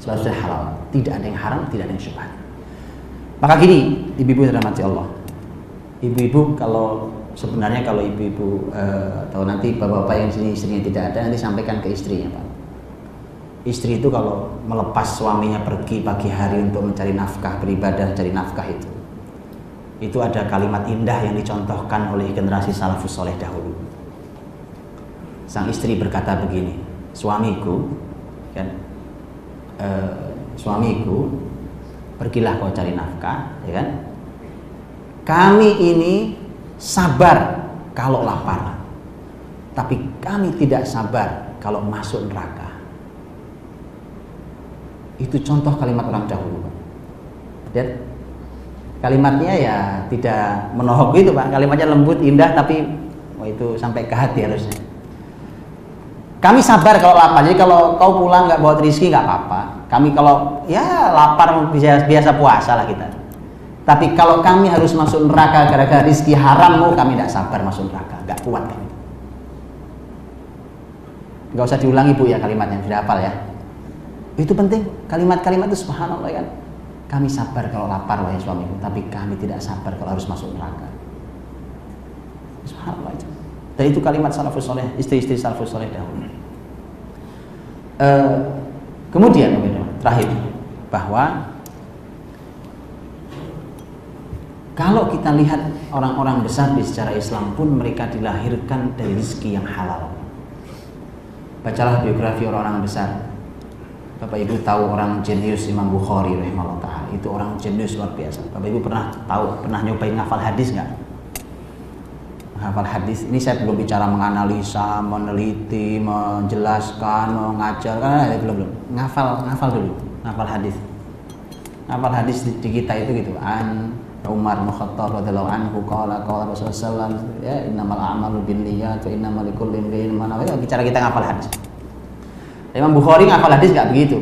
100% halal. Tidak ada yang haram, tidak ada yang syubhat. Maka gini, ibu-ibu dalam hati Allah ibu-ibu kalau sebenarnya kalau ibu-ibu uh, atau nanti bapak-bapak yang sini istrinya tidak ada nanti sampaikan ke istrinya pak. Istri itu kalau melepas suaminya pergi pagi hari untuk mencari nafkah beribadah mencari nafkah itu itu ada kalimat indah yang dicontohkan oleh generasi salafus soleh dahulu. Sang istri berkata begini suamiku kan uh, suamiku pergilah kau cari nafkah ya kan kami ini sabar kalau lapar, tapi kami tidak sabar kalau masuk neraka. Itu contoh kalimat orang dahulu. Dan kalimatnya ya tidak menohok gitu pak. Kalimatnya lembut, indah, tapi oh itu sampai ke hati harusnya. Kami sabar kalau lapar. Jadi kalau kau pulang nggak bawa rezeki nggak apa-apa. Kami kalau ya lapar biasa, biasa puasa lah kita tapi kalau kami harus masuk neraka gara-gara rizki harammu, kami tidak sabar masuk neraka, nggak kuat kami. Nggak usah diulangi bu ya kalimatnya, sudah hafal ya. Itu penting, kalimat-kalimat itu subhanallah kan. Kami sabar kalau lapar wahai suamiku, tapi kami tidak sabar kalau harus masuk neraka. Subhanallah itu. Dan itu kalimat salafus soleh, istri-istri salafus soleh dahulu. Uh, kemudian terakhir bahwa Kalau kita lihat orang-orang besar di secara Islam pun mereka dilahirkan dari rezeki yang halal. Bacalah biografi orang-orang besar. Bapak Ibu tahu orang jenius Imam Bukhari rahimahullah taala. Itu orang jenius luar biasa. Bapak Ibu pernah tahu, pernah nyobain ngafal hadis nggak? Ngafal hadis. Ini saya belum bicara menganalisa, meneliti, menjelaskan, mengajar. Kan belum belum. Ngafal, ngafal dulu. Ngafal hadis. Ngafal hadis di, di kita itu gitu. An Umar bin Khattab radhiyallahu anhu qala qala Rasulullah ya innamal a'malu binniyat wa innamal likulli imrin ma nawa bicara kita ngapal hadis Imam Bukhari ngapal hadis nggak begitu.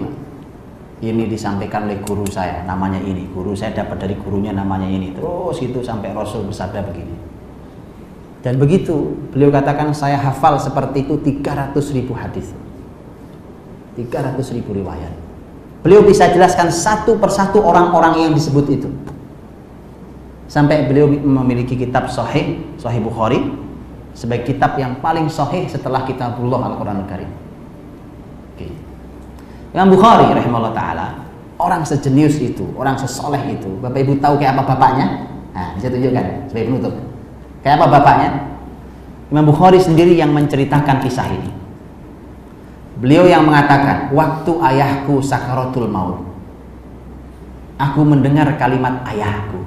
Ini disampaikan oleh guru saya, namanya ini. Guru saya dapat dari gurunya namanya ini. Terus itu sampai Rasul bersabda begini. Dan begitu beliau katakan saya hafal seperti itu 300 ribu hadis. 300 ribu riwayat. Beliau bisa jelaskan satu persatu orang-orang yang disebut itu. Sampai beliau memiliki kitab Sahih, Sahih Bukhari, sebagai kitab yang paling sahih setelah kitabullah Al-Quran Al-Karim. Imam Bukhari rahimahullah taala orang sejenius itu, orang sesoleh itu. Bapak Ibu tahu kayak apa bapaknya? Nah, bisa tunjukkan sebagai penutup. Kayak apa bapaknya? Imam Bukhari sendiri yang menceritakan kisah ini. Beliau yang mengatakan, waktu ayahku sakaratul maut, aku mendengar kalimat ayahku.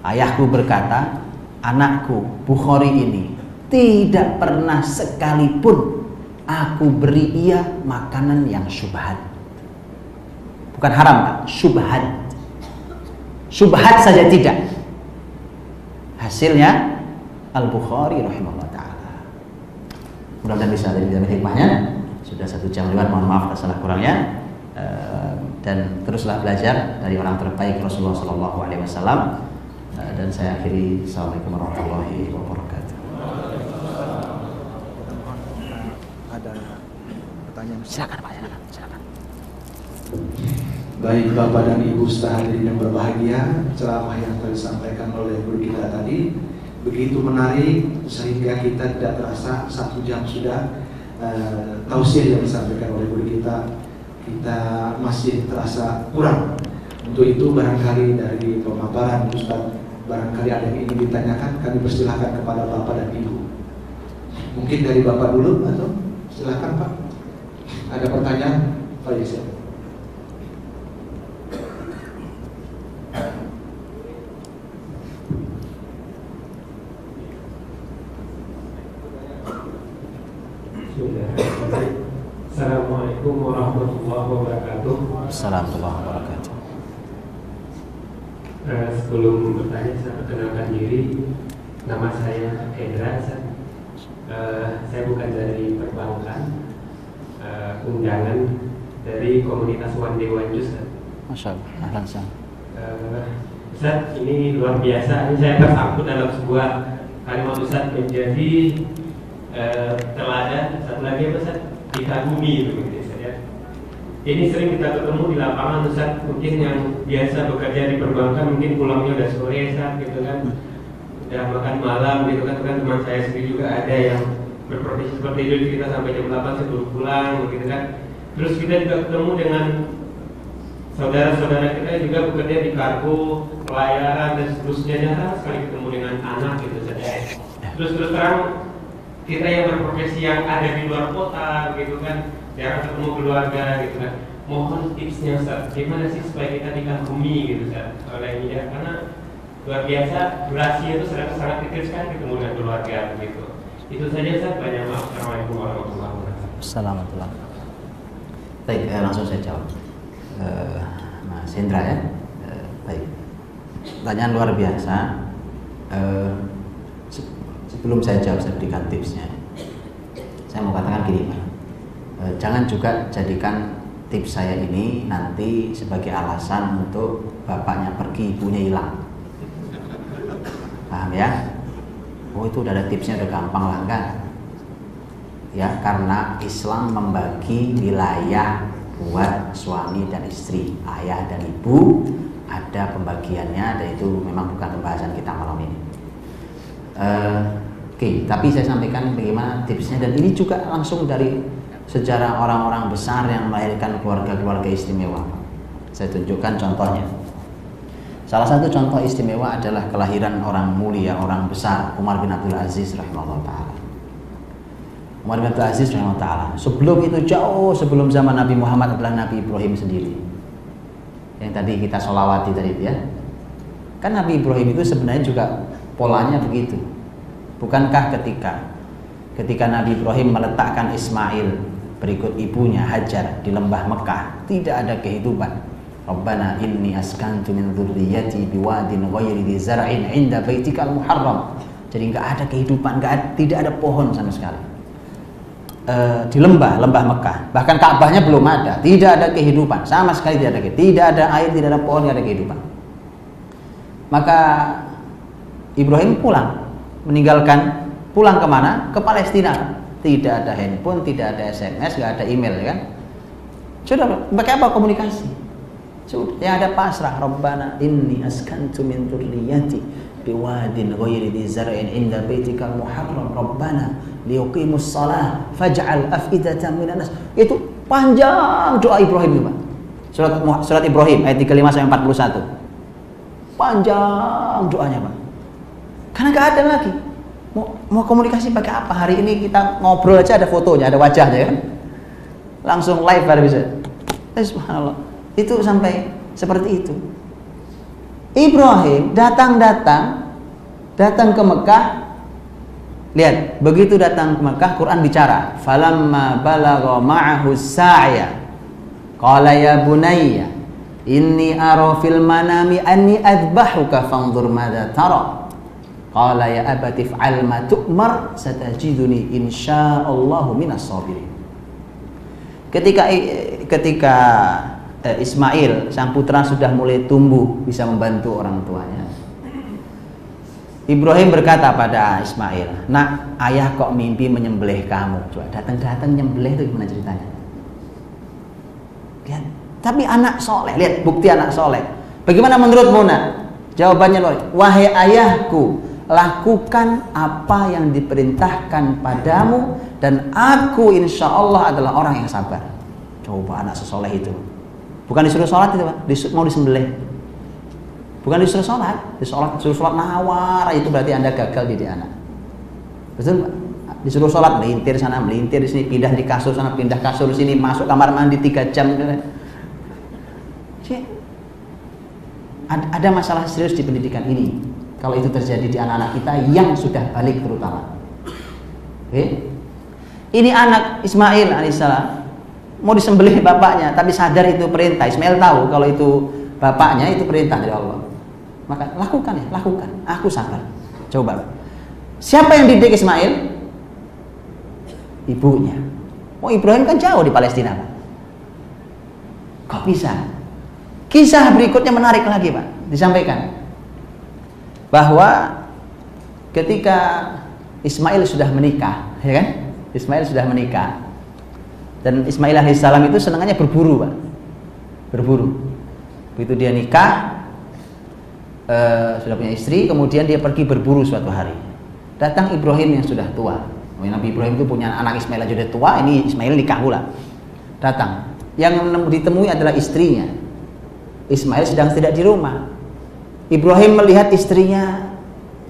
Ayahku berkata, anakku Bukhari ini tidak pernah sekalipun aku beri ia makanan yang syubhat. Bukan haram, Pak, syubhat. Syubhat saja tidak. Hasilnya Al-Bukhari rahimahullah taala. Mudah-mudahan bisa dari dalam hikmahnya. Sudah satu jam lewat, mohon maaf salah kurangnya. Eh, dan teruslah belajar dari orang terbaik Rasulullah Sallallahu Alaihi Wasallam. Eh, dan saya akhiri. Assalamualaikum warahmatullahi wabarakatuh. pertanyaan. Silakan Pak, silakan. silakan. Baik Bapak dan Ibu sehadirin yang berbahagia, ceramah yang telah disampaikan oleh guru kita tadi begitu menarik sehingga kita tidak terasa satu jam sudah uh, tausiah yang disampaikan oleh guru kita kita masih terasa kurang. Untuk itu barangkali dari pemaparan Ustaz barangkali ada yang ingin ditanyakan kami persilahkan kepada Bapak dan Ibu. Mungkin dari Bapak dulu atau silakan Pak. Ada pertanyaan? Pak Yusuf. Assalamualaikum warahmatullahi wabarakatuh. Assalamualaikum warahmatullahi wabarakatuh. Eh, sebelum bertanya saya perkenalkan diri. Nama saya Hendra. Eh, saya bukan dari perbankan. Eh, undangan dari komunitas One Day One Juice. Masya Allah, sahlan. Eh, Ustaz, ini luar biasa. Ini saya tersangkut dalam sebuah kalimat Ustaz menjadi eh, teladan. Satu lagi apa Ustaz? Dikagumi itu gitu. Ini sering kita ketemu di lapangan Ustaz, mungkin yang biasa bekerja di perbankan mungkin pulangnya udah sore Ustaz gitu kan. Udah makan malam gitu kan, kan teman saya sendiri juga ada yang berprofesi seperti itu kita sampai jam 8 sebelum pulang gitu kan. Terus kita juga ketemu dengan saudara-saudara kita juga bekerja di kargo, pelayaran dan seterusnya jarang sekali ketemu dengan anak gitu saja. Terus terus terang kita yang berprofesi yang ada di luar kota gitu kan jarang ketemu keluarga gitu kan mohon tipsnya Ustaz gimana sih supaya kita dikagumi gitu Ustaz oleh ini ya karena luar biasa durasi itu sangat sangat kecil sekali ketemu dengan keluarga gitu itu saja Ustaz banyak maaf Assalamualaikum warahmatullahi wabarakatuh Assalamualaikum. Baik, eh, langsung saya jawab. Eh, Mas Hendra ya. Eh, baik. Pertanyaan luar biasa. Eh, se- sebelum saya jawab, saya berikan tipsnya. Saya mau katakan gini, Pak. Eh, jangan juga jadikan tips saya ini nanti sebagai alasan untuk bapaknya pergi, ibunya hilang. Paham ya? Oh itu udah ada tipsnya, udah gampang lah kan? ya karena Islam membagi wilayah buat suami dan istri, ayah dan ibu ada pembagiannya dan itu memang bukan pembahasan kita malam ini. Eh, Oke, tapi saya sampaikan bagaimana tipsnya dan ini juga langsung dari sejarah orang-orang besar yang melahirkan keluarga-keluarga istimewa. Saya tunjukkan contohnya. Salah satu contoh istimewa adalah kelahiran orang mulia, orang besar, Umar bin Abdul Aziz rahimahullah taala. Umar bin Abdul Aziz rahimahullah taala. Sebelum itu jauh sebelum zaman Nabi Muhammad adalah Nabi Ibrahim sendiri. Yang tadi kita solawati tadi ya. Kan Nabi Ibrahim itu sebenarnya juga polanya begitu. Bukankah ketika ketika Nabi Ibrahim meletakkan Ismail berikut ibunya Hajar di lembah Mekah, tidak ada kehidupan. Rabbana inni askantu min dzurriyyati biwadin ghairi dzi zar'in 'inda baitikal muharram. Jadi nggak ada kehidupan, nggak ada, tidak ada pohon sama sekali. eh, di lembah, lembah Mekah. Bahkan Ka'bahnya belum ada, tidak ada kehidupan, sama sekali tidak ada. Tidak ada air, tidak ada pohon, tidak ada kehidupan. Maka Ibrahim pulang, meninggalkan pulang ke mana? Ke Palestina. Tidak ada handphone, tidak ada SMS, nggak ada email, ya kan? Sudah, pakai apa komunikasi? Sudah, yang ada pasrah. Rabbana inni askantu min dzurriyyati biwadin ghairi dhi zar'in inda baitikal muharram. Rabbana liyuqimus shalah faj'al afidatan minan nas. Itu panjang doa Ibrahim itu, Pak. Surat surat Ibrahim ayat 35 sampai 41. Panjang doanya, Pak. Karena nggak ada lagi. Mau, komunikasi pakai apa? Hari ini kita ngobrol aja ada fotonya, ada wajahnya kan. Langsung live baru bisa. Eh. Itu sampai seperti itu. Ibrahim datang-datang datang ke Mekah Lihat, begitu datang ke Mekah Quran bicara, "Falamma balagha ma'ahu sa'ya qala ya bunayya inni ara fil manami anni adbahuka fanzur madza tara." Qala ya abati fa'al ma tu'mar satajiduni insyaallahu minas sabirin. Ketika ketika eh, Ismail sang putra sudah mulai tumbuh bisa membantu orang tuanya. Ibrahim berkata pada Ismail, "Nak, ayah kok mimpi menyembelih kamu." Coba datang-datang nyembelih itu gimana ceritanya? Lihat. Tapi anak soleh, lihat bukti anak soleh. Bagaimana menurutmu nak? Jawabannya luar, wahai ayahku, lakukan apa yang diperintahkan padamu dan aku insya Allah adalah orang yang sabar. Coba anak sesoleh itu. Bukan disuruh sholat itu pak, mau disembelih. Bukan disuruh sholat, disuruh sholat, disuruh sholat nawar itu berarti anda gagal jadi anak. Betul pak? Disuruh sholat melintir sana, melintir di sini, pindah di kasur sana, pindah kasur sini, masuk kamar mandi tiga jam. Ada masalah serius di pendidikan ini. Kalau itu terjadi di anak-anak kita yang sudah balik terutama. Oke? Ini anak Ismail alaihissalam mau disembelih bapaknya, tapi sadar itu perintah. Ismail tahu kalau itu bapaknya itu perintah dari Allah. Maka lakukan ya, lakukan. Aku sabar. Coba. Siapa yang didik Ismail? Ibunya. Oh Ibrahim kan jauh di Palestina, Pak. Kok bisa? Kisah berikutnya menarik lagi, Pak. Disampaikan bahwa ketika Ismail sudah menikah, ya kan? Ismail sudah menikah. Dan Ismail alaihissalam itu senangannya berburu, Pak. Berburu. Begitu dia nikah, uh, sudah punya istri, kemudian dia pergi berburu suatu hari. Datang Ibrahim yang sudah tua. Nabi Ibrahim itu punya anak Ismail aja sudah tua, ini Ismail nikah pula. Datang. Yang ditemui adalah istrinya. Ismail sedang tidak di rumah. Ibrahim melihat istrinya,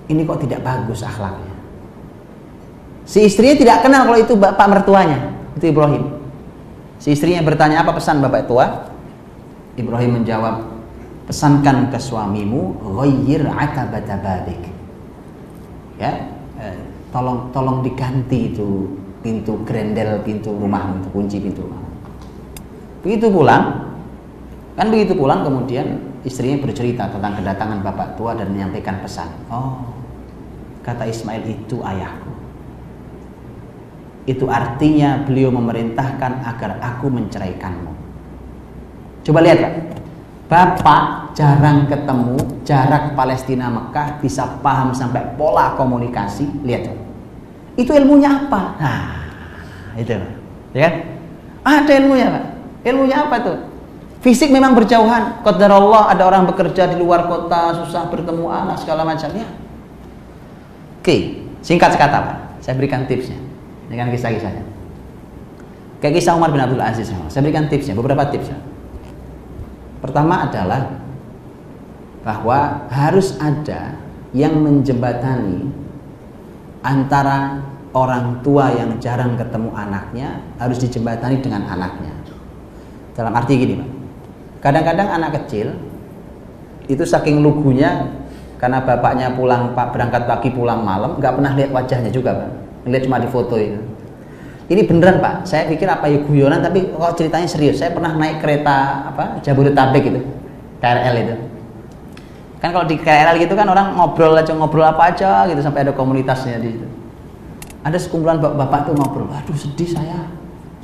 ini kok tidak bagus akhlaknya. Si istrinya tidak kenal kalau itu bapak mertuanya, itu Ibrahim. Si istrinya bertanya apa pesan bapak tua? Ibrahim menjawab, pesankan ke suamimu, ghayyir atabata babik. Ya, eh, tolong tolong diganti itu pintu grendel pintu rumah itu kunci pintu rumah. Begitu pulang, Kan begitu pulang kemudian istrinya bercerita tentang kedatangan bapak tua dan menyampaikan pesan. Oh, kata Ismail itu ayahku. Itu artinya beliau memerintahkan agar aku menceraikanmu. Coba lihat Pak. Bapak jarang ketemu jarak Palestina Mekah bisa paham sampai pola komunikasi. Lihat. Itu ilmunya apa? Nah, itu. Ya kan? Ada ilmunya, Pak. Ilmunya apa tuh? Fisik memang berjauhan. Qadar Allah ada orang bekerja di luar kota, susah bertemu anak segala macamnya. Oke, singkat sekata Pak. Saya berikan tipsnya dengan kisah-kisahnya. Kayak kisah Umar bin Abdul Aziz. Saya berikan tipsnya, beberapa tipsnya. Pertama adalah bahwa harus ada yang menjembatani antara orang tua yang jarang ketemu anaknya harus dijembatani dengan anaknya. Dalam arti gini, Pak Kadang-kadang anak kecil itu saking lugunya karena bapaknya pulang pak berangkat pagi pulang malam nggak pernah lihat wajahnya juga pak. Lihat cuma di foto itu. Ini beneran pak. Saya pikir apa ya guyonan tapi kok ceritanya serius. Saya pernah naik kereta apa Jabodetabek itu KRL itu. Kan kalau di KRL gitu kan orang ngobrol aja ngobrol apa aja gitu sampai ada komunitasnya di situ. Ada sekumpulan bapak-bapak tuh ngobrol aduh sedih saya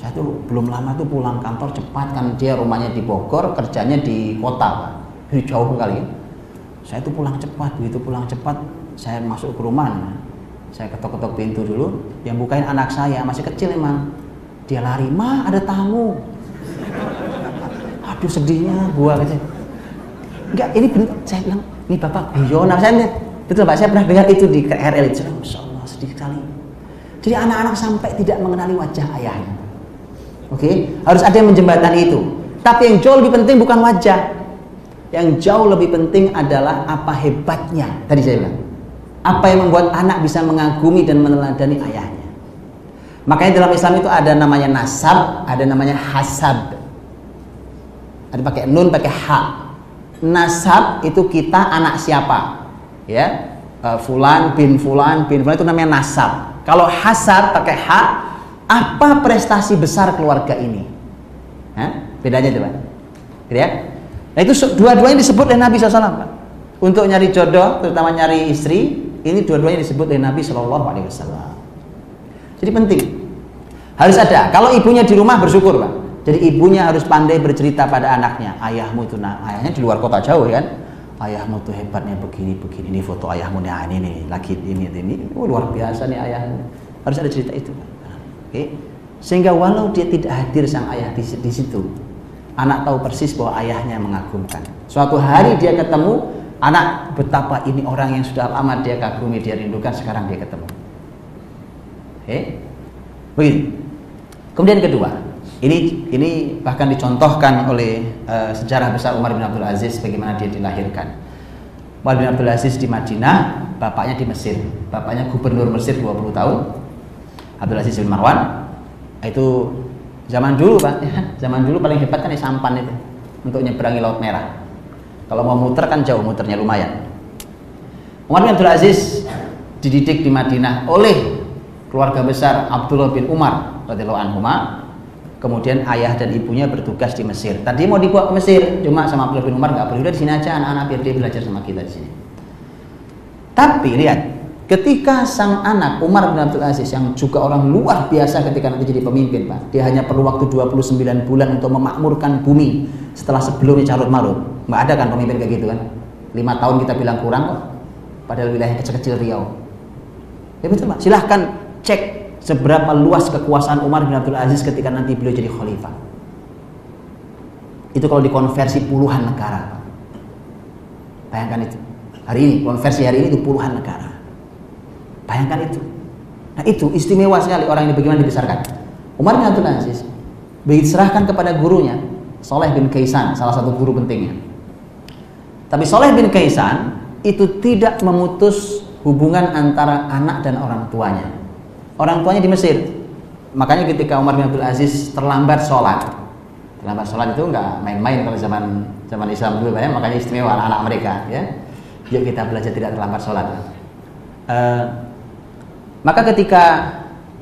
saya tuh belum lama tuh pulang kantor cepat kan dia rumahnya di Bogor kerjanya di kota Pak. Jauh kali. Ya. saya tuh pulang cepat begitu pulang cepat saya masuk ke rumah. Saya ketok-ketok pintu dulu yang bukain anak saya masih kecil emang. Dia lari ma ada tamu. [laughs] Aduh sedihnya gua gitu. Enggak ini bener saya bilang ini bapak guyonan saya lihat. Betul pak saya pernah dengar itu di KRL itu. Masya Allah sedih sekali. Jadi anak-anak sampai tidak mengenali wajah ayahnya oke? Harus ada yang menjembatani itu. Tapi yang jauh lebih penting bukan wajah. Yang jauh lebih penting adalah apa hebatnya. Tadi saya bilang. Apa yang membuat anak bisa mengagumi dan meneladani ayahnya. Makanya dalam Islam itu ada namanya nasab ada namanya hasab. Ada pakai nun pakai ha. Nasab itu kita anak siapa? Ya? Uh, fulan bin fulan bin fulan itu namanya nasab. Kalau hasab pakai ha apa prestasi besar keluarga ini Hah? bedanya coba gitu ya nah itu dua-duanya disebut oleh Nabi SAW Pak. untuk nyari jodoh terutama nyari istri ini dua-duanya disebut oleh Nabi Wasallam jadi penting harus ada kalau ibunya di rumah bersyukur Pak jadi ibunya harus pandai bercerita pada anaknya. Ayahmu itu nah, ayahnya di luar kota jauh kan. Ayahmu tuh hebatnya begini begini. Ini foto ayahmu nih, ini nih, lagi ini ini. Oh, luar biasa nih ayahmu. Harus ada cerita itu. Oke. Sehingga walau dia tidak hadir sang ayah di, di situ, anak tahu persis bahwa ayahnya mengagumkan. Suatu hari dia ketemu anak betapa ini orang yang sudah lama dia kagumi, dia rindukan, sekarang dia ketemu. Oke. Begitu. Kemudian kedua, ini ini bahkan dicontohkan oleh uh, sejarah besar Umar bin Abdul Aziz bagaimana dia dilahirkan. Umar bin Abdul Aziz di Madinah, bapaknya di Mesir. Bapaknya gubernur Mesir 20 tahun. Abdul Aziz bin Marwan. Itu zaman dulu, Pak. Ya, [laughs] zaman dulu paling hebat kan di sampan itu untuk nyeberangi Laut Merah. Kalau mau muter kan jauh muternya lumayan. Umar bin Abdul Aziz dididik di Madinah oleh keluarga besar Abdullah bin Umar radhiyallahu anhu Kemudian ayah dan ibunya bertugas di Mesir. Tadi mau dibawa ke Mesir, cuma sama Abdullah bin Umar nggak perlu. Di sini aja anak-anak biar dia belajar sama kita di sini. Tapi lihat, ketika sang anak Umar bin Abdul Aziz yang juga orang luar biasa ketika nanti jadi pemimpin, Pak. Dia hanya perlu waktu 29 bulan untuk memakmurkan bumi setelah sebelumnya carut marut. Nggak ada kan pemimpin kayak gitu kan? Lima tahun kita bilang kurang kok. Padahal wilayah kecil-kecil Riau. Ya betul Pak. Silahkan cek seberapa luas kekuasaan Umar bin Abdul Aziz ketika nanti beliau jadi khalifah. Itu kalau dikonversi puluhan negara. Bayangkan itu. Hari ini, konversi hari ini itu puluhan negara. Bayangkan itu. Nah itu istimewa sekali orang ini bagaimana dibesarkan. Umar bin Abdul Aziz begitu serahkan kepada gurunya, Soleh bin Kaisan, salah satu guru pentingnya. Tapi Soleh bin Kaisan itu tidak memutus hubungan antara anak dan orang tuanya orang tuanya di Mesir. Makanya ketika Umar bin Abdul Aziz terlambat sholat, terlambat sholat itu nggak main-main kalau zaman zaman Islam dulu ya, makanya istimewa anak-anak mereka ya. Yuk kita belajar tidak terlambat sholat. Uh, maka ketika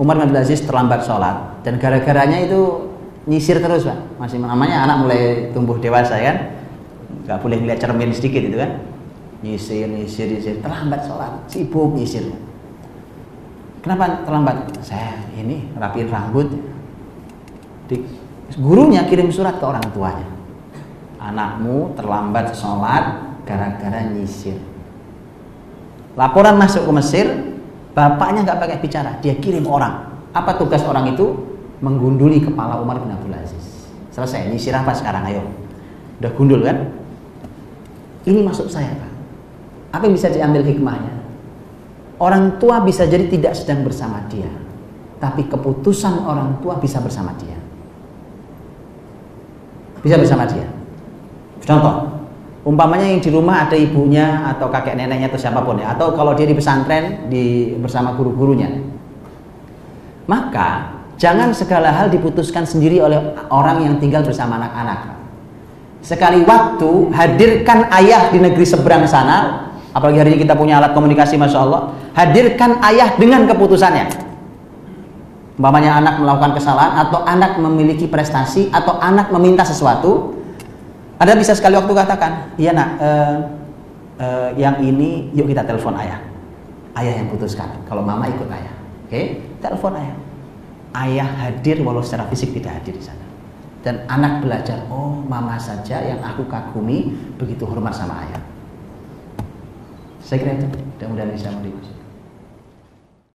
Umar bin Abdul Aziz terlambat sholat dan gara-garanya itu nyisir terus pak, masih namanya anak mulai tumbuh dewasa kan, nggak boleh melihat cermin sedikit itu kan, nyisir nyisir nyisir terlambat sholat, sibuk nyisir Kenapa terlambat? Saya ini rapiin rambut. Di, gurunya kirim surat ke orang tuanya. Anakmu terlambat sholat gara-gara nyisir. Laporan masuk ke Mesir, bapaknya nggak pakai bicara, dia kirim orang. Apa tugas orang itu? Menggunduli kepala Umar bin Abdul Aziz. Selesai, nyisir apa sekarang? Ayo. Udah gundul kan? Ini masuk saya, Pak. Apa yang bisa diambil hikmahnya? Orang tua bisa jadi tidak sedang bersama dia, tapi keputusan orang tua bisa bersama dia. Bisa bersama dia. Contoh, umpamanya yang di rumah ada ibunya atau kakek neneknya atau siapa pun ya, atau kalau dia di pesantren di bersama guru-gurunya. Maka jangan segala hal diputuskan sendiri oleh orang yang tinggal bersama anak-anak. Sekali waktu hadirkan ayah di negeri seberang sana apalagi hari ini kita punya alat komunikasi Masya Allah hadirkan ayah dengan keputusannya umpamanya anak melakukan kesalahan atau anak memiliki prestasi atau anak meminta sesuatu Anda bisa sekali waktu katakan iya nak uh, uh, yang ini yuk kita telepon ayah ayah yang putuskan kalau mama ikut ayah oke Oke, telepon ayah. Ayah hadir walau secara fisik tidak hadir di sana. Dan anak belajar, oh mama saja yang aku kagumi begitu hormat sama ayah. Saya kira itu, mudah-mudahan bisa mendiskusi.